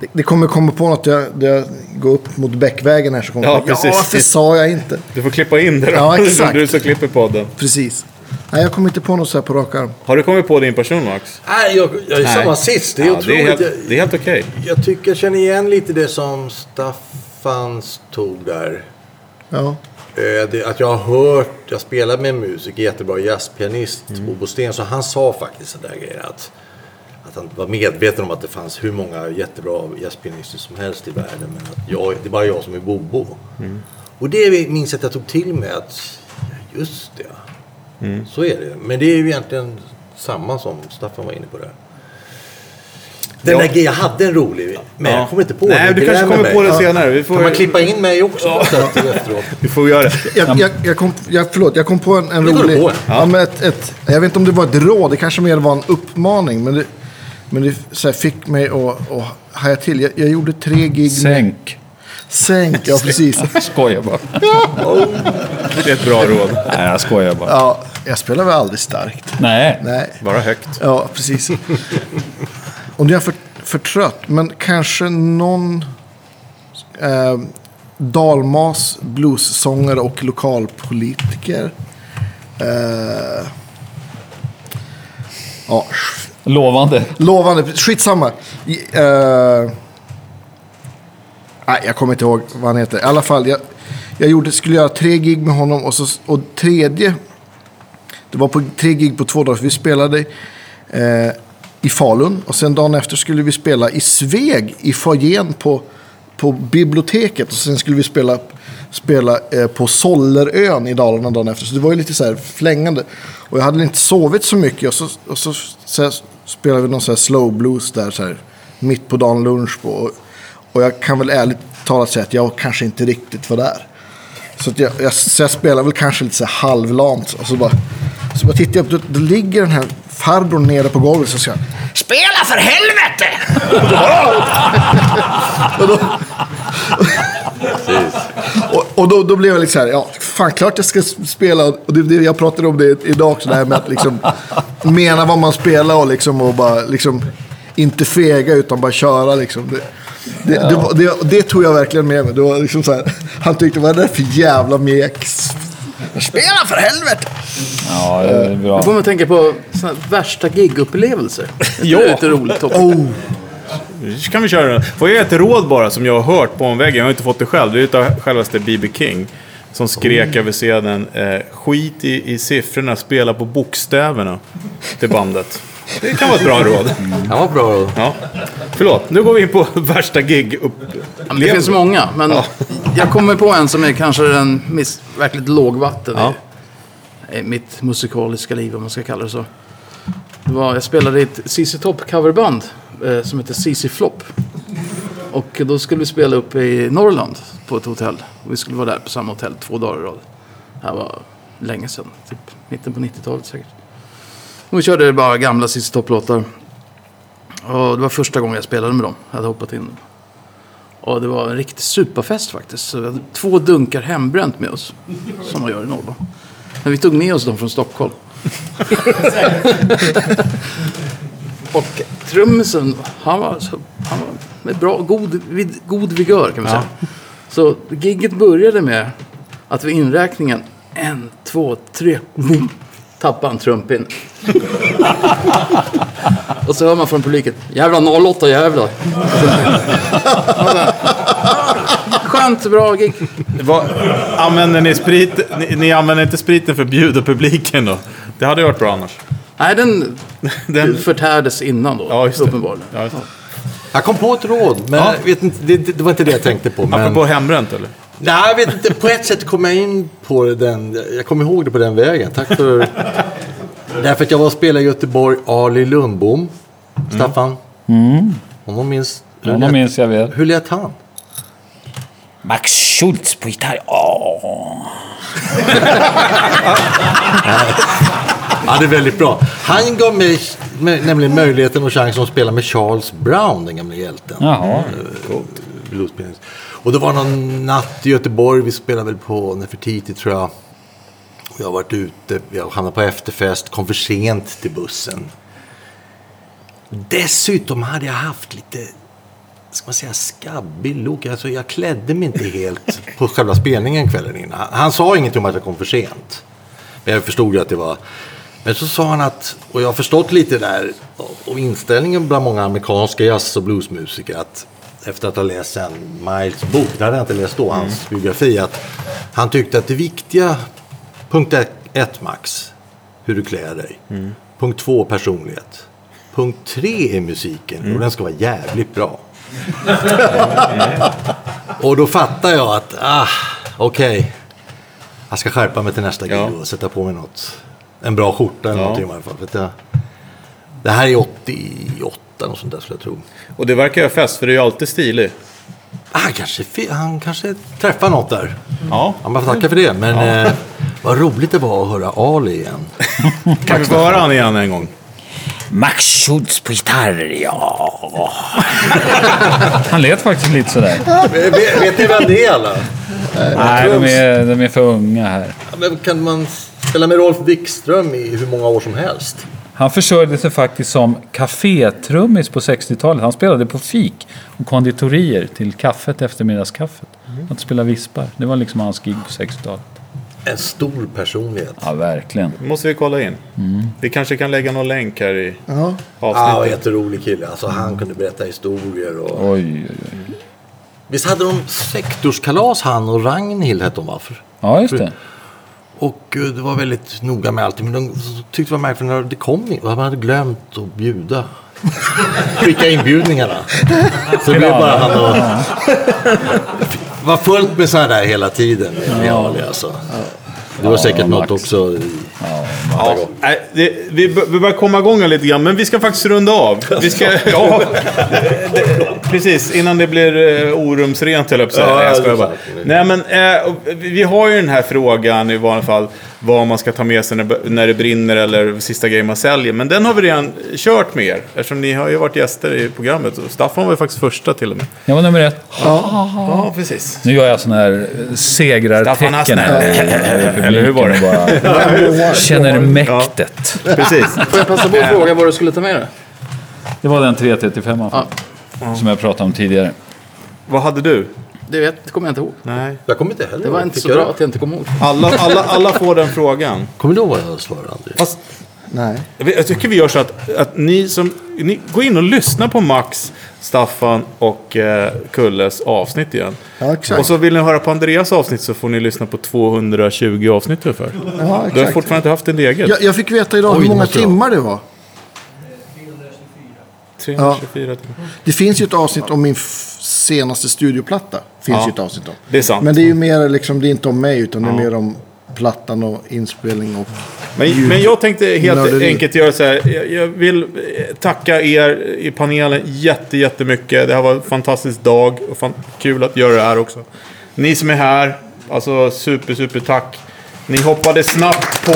Det, det kommer komma på något. Jag, jag går upp mot Bäckvägen här så kommer Ja, jag precis. Ja, varför sa jag inte? Du får klippa in det då. Ja, exakt. Du som klipper podden. Precis. Nej, jag kommer inte på något så här på rak arm. Har du kommit på din person Max? Nej, jag, jag är Nej. samma sist. Det är ja, det otroligt. är helt, det är helt okej. Jag tycker jag känner igen lite det som Staffan tog där. Ja. Eh, det, att jag har hört, jag spelar med en musiker, jättebra jazzpianist, Bobo Sten, så han sa faktiskt sådär grejer att, att han var medveten om att det fanns hur många jättebra jazzpianister som helst i världen, men att jag, det är bara jag som är Bobo. Och det minns jag att jag tog till mig att, ja, just det, så är det. Men det är ju egentligen samma som Staffan var inne på där. Den Ja. där grejen, jag hade en rolig, men Ja. jag kommer inte på Nej, den. du kanske kommer på det senare. Vi får, Kan man klippa in mig också det efteråt? vi får göra det. Jag, jag, jag, kom, jag, förlåt, jag kom på en, en rolig... på. Ja. men ett, ett, jag vet inte om det var ett råd, det kanske mer var en uppmaning. Men det, men det så här, fick mig att, att haja till. Jag, jag gjorde tre gig med... Sänk. Sänk, ja precis. Skojar bara. Det är ett bra råd. Nej, jag skojar bara. Ja, jag spelar väl aldrig starkt. Nej. Nej. Bara högt. Ja, precis. Och nu är jag för, för trött, men kanske någon eh, dalmas, bluessångare och lokalpolitiker. Eh, ja, Lovande. lovande. Skitsamma. I, Eh, nej, jag kommer inte ihåg vad han heter. I alla fall, jag, jag gjorde, skulle göra tre gig med honom och, så, och tredje det var på tre gig på två dagar. Vi spelade eh, i Falun. Och sen dagen efter skulle vi spela i Sveg i foajén på, på biblioteket. Och sen skulle vi spela, spela eh, på Sollerön i Dalarna dagen efter. Så det var ju lite så här flängande. Och jag hade inte sovit så mycket. Och så, och så, så här, spelade vi någon så här slow blues där så här, mitt på dagen lunch på. Och, och jag kan väl ärligt talat säga att jag kanske inte riktigt var där. Så, jag, jag, så jag spelar väl kanske lite så halvlamt. Och så bara, så bara tittar jag upp, då, då ligger den här farbrorn nere på golvet. Så säger Spela för helvete! och då, och, och då, då blev jag lite så här, ja, fan klart jag ska spela. Och det, det, jag pratade om det idag också, det här med att liksom mena vad man spelar och liksom och bara liksom inte fega utan bara köra liksom. Det, det, det, det, det tog jag verkligen med mig. Det var liksom så här, han tyckte, vad är det för jävla mek? Spela för helvete! Ja, det är bra. Då får man tänka på värsta gigupplevelser. Ja. Det är lite roligt också. Oh, Så kan vi köra den. Får jag ett råd bara som jag har hört på omvägen? Jag har inte fått det själv. Det är utav självaste B.B. King. Som skrek över scenen. Eh, skit i, i siffrorna, spela på bokstäverna. Till bandet. Det kan vara ett bra råd. Han var bra. Ja. Förlåt, nu går vi in på värsta gig Ja, men Det finns många, men jag kommer på en som är kanske den miss, verkligt lågvatten Ja. i, i mitt musikaliska liv, om man ska kalla det så. Det var, jag spelade i ett CC Top coverband eh, som heter CC Flop. Och då skulle vi spela upp i Norrland på ett hotell. Och vi skulle vara där på samma hotell två dagar i rad. Det här var länge sedan, typ mitten på 90-talet säkert. Vi körde bara gamla CC Top-låtar. Och det var första gången jag spelade med dem. Jag hade hoppat in. Och det var en riktig superfest faktiskt. Så vi hade två dunkar hembränt med oss. Som man gör i Norrland. Men vi tog med oss dem från Stockholm. och trummisen, han var, han var med bra, god, vid, god vigör kan vi säga. Så gigget började med att vid inräkningen, en, två, tre, boom, tappade han trumpin. och så hör man från publiken, jävla 08 jävlar. Skönt, bra gig. Vad, använder ni sprit? Ni, ni använder inte spriten för att bjuda publiken då? Det hade ju varit bra annars. Nej, den, Den, förtärdes innan då, Ja, uppenbarligen. ja. Jag kom på ett råd, men Ja. vet inte, det, det var inte det jag tänkte på. Men... Apropå hembränt eller? Nej, jag vet inte. På ett sätt kom jag in på den. Jag kommer ihåg det på den vägen. Tack för... Därför att jag var och spelade i Göteborg, Ali Lundbom. Staffan? Mm. Honom minns... hur Honom lät- minns jag väl. Hur lät han? Max Schultz på gitarr. Åh. Ja, det är väldigt bra. Han gav mig nämligen möjligheten och chansen att spela med Charles Brown, den gamla hjälten. Jaha pilotspelning. Och det var någon natt i Göteborg, vi spelade väl på Nefertiti tror jag. Och jag har varit ute, jag hamnade på efterfest, kom för sent till bussen. Dessutom hade jag haft lite, ska man säga, skabbig look. Alltså jag klädde mig inte helt på själva spelningen kvällen innan. Han- Han sa ingenting om att jag kom för sent. Men jag förstod ju att det var... Men så sa han att, och jag har förstått lite där, och inställningen bland många amerikanska jazz och bluesmusiker, att efter att ha läst sen Miles bok, det hade jag inte läst då, hans biografi, att han tyckte att det viktiga, punkt ett, ett max, hur du klär dig. Punkt två, personlighet. Punkt tre är musiken och den ska vara jävligt bra. och då fattar jag att, ah, okej. Jag ska skärpa mig till nästa gig Ja. och sätta på mig något. En bra skjorta eller Ja. någonting i alla fall. För det här är 88 och sånt där skulle jag tro. Och det verkar ju fest, för det är ju alltid stilig. Ah, han, kanske, han kanske träffar något där. Ja. Han bara tackar för det. Men eh, vad roligt det var att höra Ali igen. Kan vi få höra han igen en gång? Max Schultz på gitarr, ja. Han lät faktiskt lite sådär. vet, vet ni vem det är alla? Nej, de är, de är för unga här. Ja, men kan man spela med Rolf Wikström i hur många år som helst? Han försörjde sig faktiskt som kafétrummis på 60-talet. Han spelade på fik och konditorier till kaffet, eftermiddagskaffet. Att spela vispar. Det var liksom hans gig på 60-talet. En stor personlighet. Ja, verkligen. Det måste vi kolla in. Vi kanske kan lägga någon länk här i Ja. Ja, avsnittet. jätterolig kille. Alltså, han kunde berätta historier. Och... Oj, oj, oj. Visst hade de sektorskalas han och Ragnhild hette de va? Ja, just det. Och eh, det var väldigt noga med allting. Men de tyckte det var märkligt när det kom in. Man hade glömt att bjuda Skicka inbjudningarna. Så det blir bara han och... var fullt med sådana där hela tiden. Ali alltså. Det var säkert något också. Ja, nej, det, vi, vi börjar komma igång lite grann, men vi ska faktiskt runda av. Vi ska, ja, det, det, precis, innan det blir uh, orumsrent höll jag på att säga. Ja, Nej, jag bara. Nej, men eh, vi har ju den här frågan i vanliga fall, vad man ska ta med sig när, när det brinner eller sista grejen man säljer. Men den har vi redan kört med er, eftersom ni har ju varit gäster i programmet. Och Staffan var ju faktiskt första till och med. Jag var nummer ett. Ja, precis. Nu gör jag sådana här Staffan segrartecken här. Eller hur var det? Bara känner mäktet. Precis. Får jag passa på att fråga vad du skulle ta med dig? Det var den 335 Ja. som jag pratade om tidigare. Vad hade du? Det vet, det kommer jag inte ihåg. Nej. Jag kommer inte heller Det var inte så bra att jag inte kommer ihåg. Alla, alla, alla får den frågan. Kommer du ihåg vad jag svarade André? Fast Nej. Jag tycker vi gör så att, att ni som... Ni går in och lyssnar på Max, Staffan och eh, Kulles avsnitt igen. Ja, exakt. Och så vill ni höra på Andreas avsnitt så får ni lyssna på 220 avsnitt ungefär. Ja, Du har exakt. fortfarande inte haft en eget. Jag, jag fick veta idag Oj, hur många timmar det var. 324 timmar. Det finns ju ett avsnitt om min f- senaste studioplatta. Finns Ja. ju ett avsnitt om. Det är sant. Men det är ju mer liksom, det är inte om mig utan det är mer om plattan och inspelning och... Men, men jag tänkte helt Nörderi. enkelt göra så här. Jag, jag vill eh, tacka er i panelen jätte, jättemycket. Det här var en fantastisk dag och fan, kul att göra det här också. Ni som är här, alltså super, super tack. Ni hoppade snabbt på...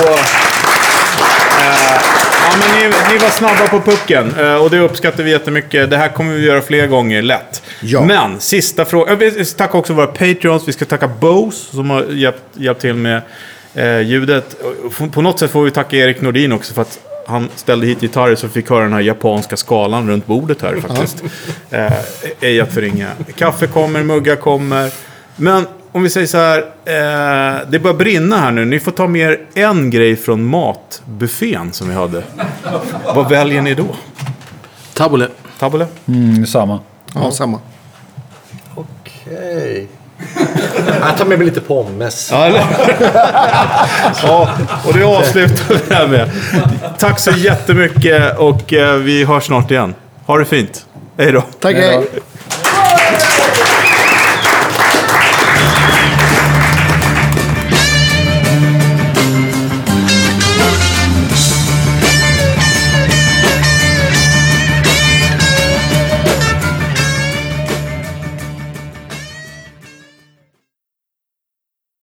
Eh, ja, men ni, ni var snabba på pucken eh, och det uppskattar vi jättemycket. Det här kommer vi göra fler gånger lätt. Ja. Men sista frågan. Vi ska tacka också våra Patreons. Vi ska tacka Bose som har hjälpt, hjälpt till med eh, ljudet. På något sätt får vi tacka Erik Nordin också för att han ställde hit gitarrer så vi fick höra den här japanska skalan runt bordet här faktiskt. Eh, ej att förringa. Kaffe kommer, muggar kommer. Men om vi säger så här. Eh, det börjar brinna här nu. Ni får ta med er en grej från matbuffén som vi hade. Vad väljer ni då? Tabule. Tabule? Mm, samma. Ja, samma. Okej. Jag tar med mig lite pommes. Ja, eller? ja, och det avslutar vi här med. Tack så jättemycket och eh, vi hörs snart igen. Ha det fint. Hej då. Tack, hej.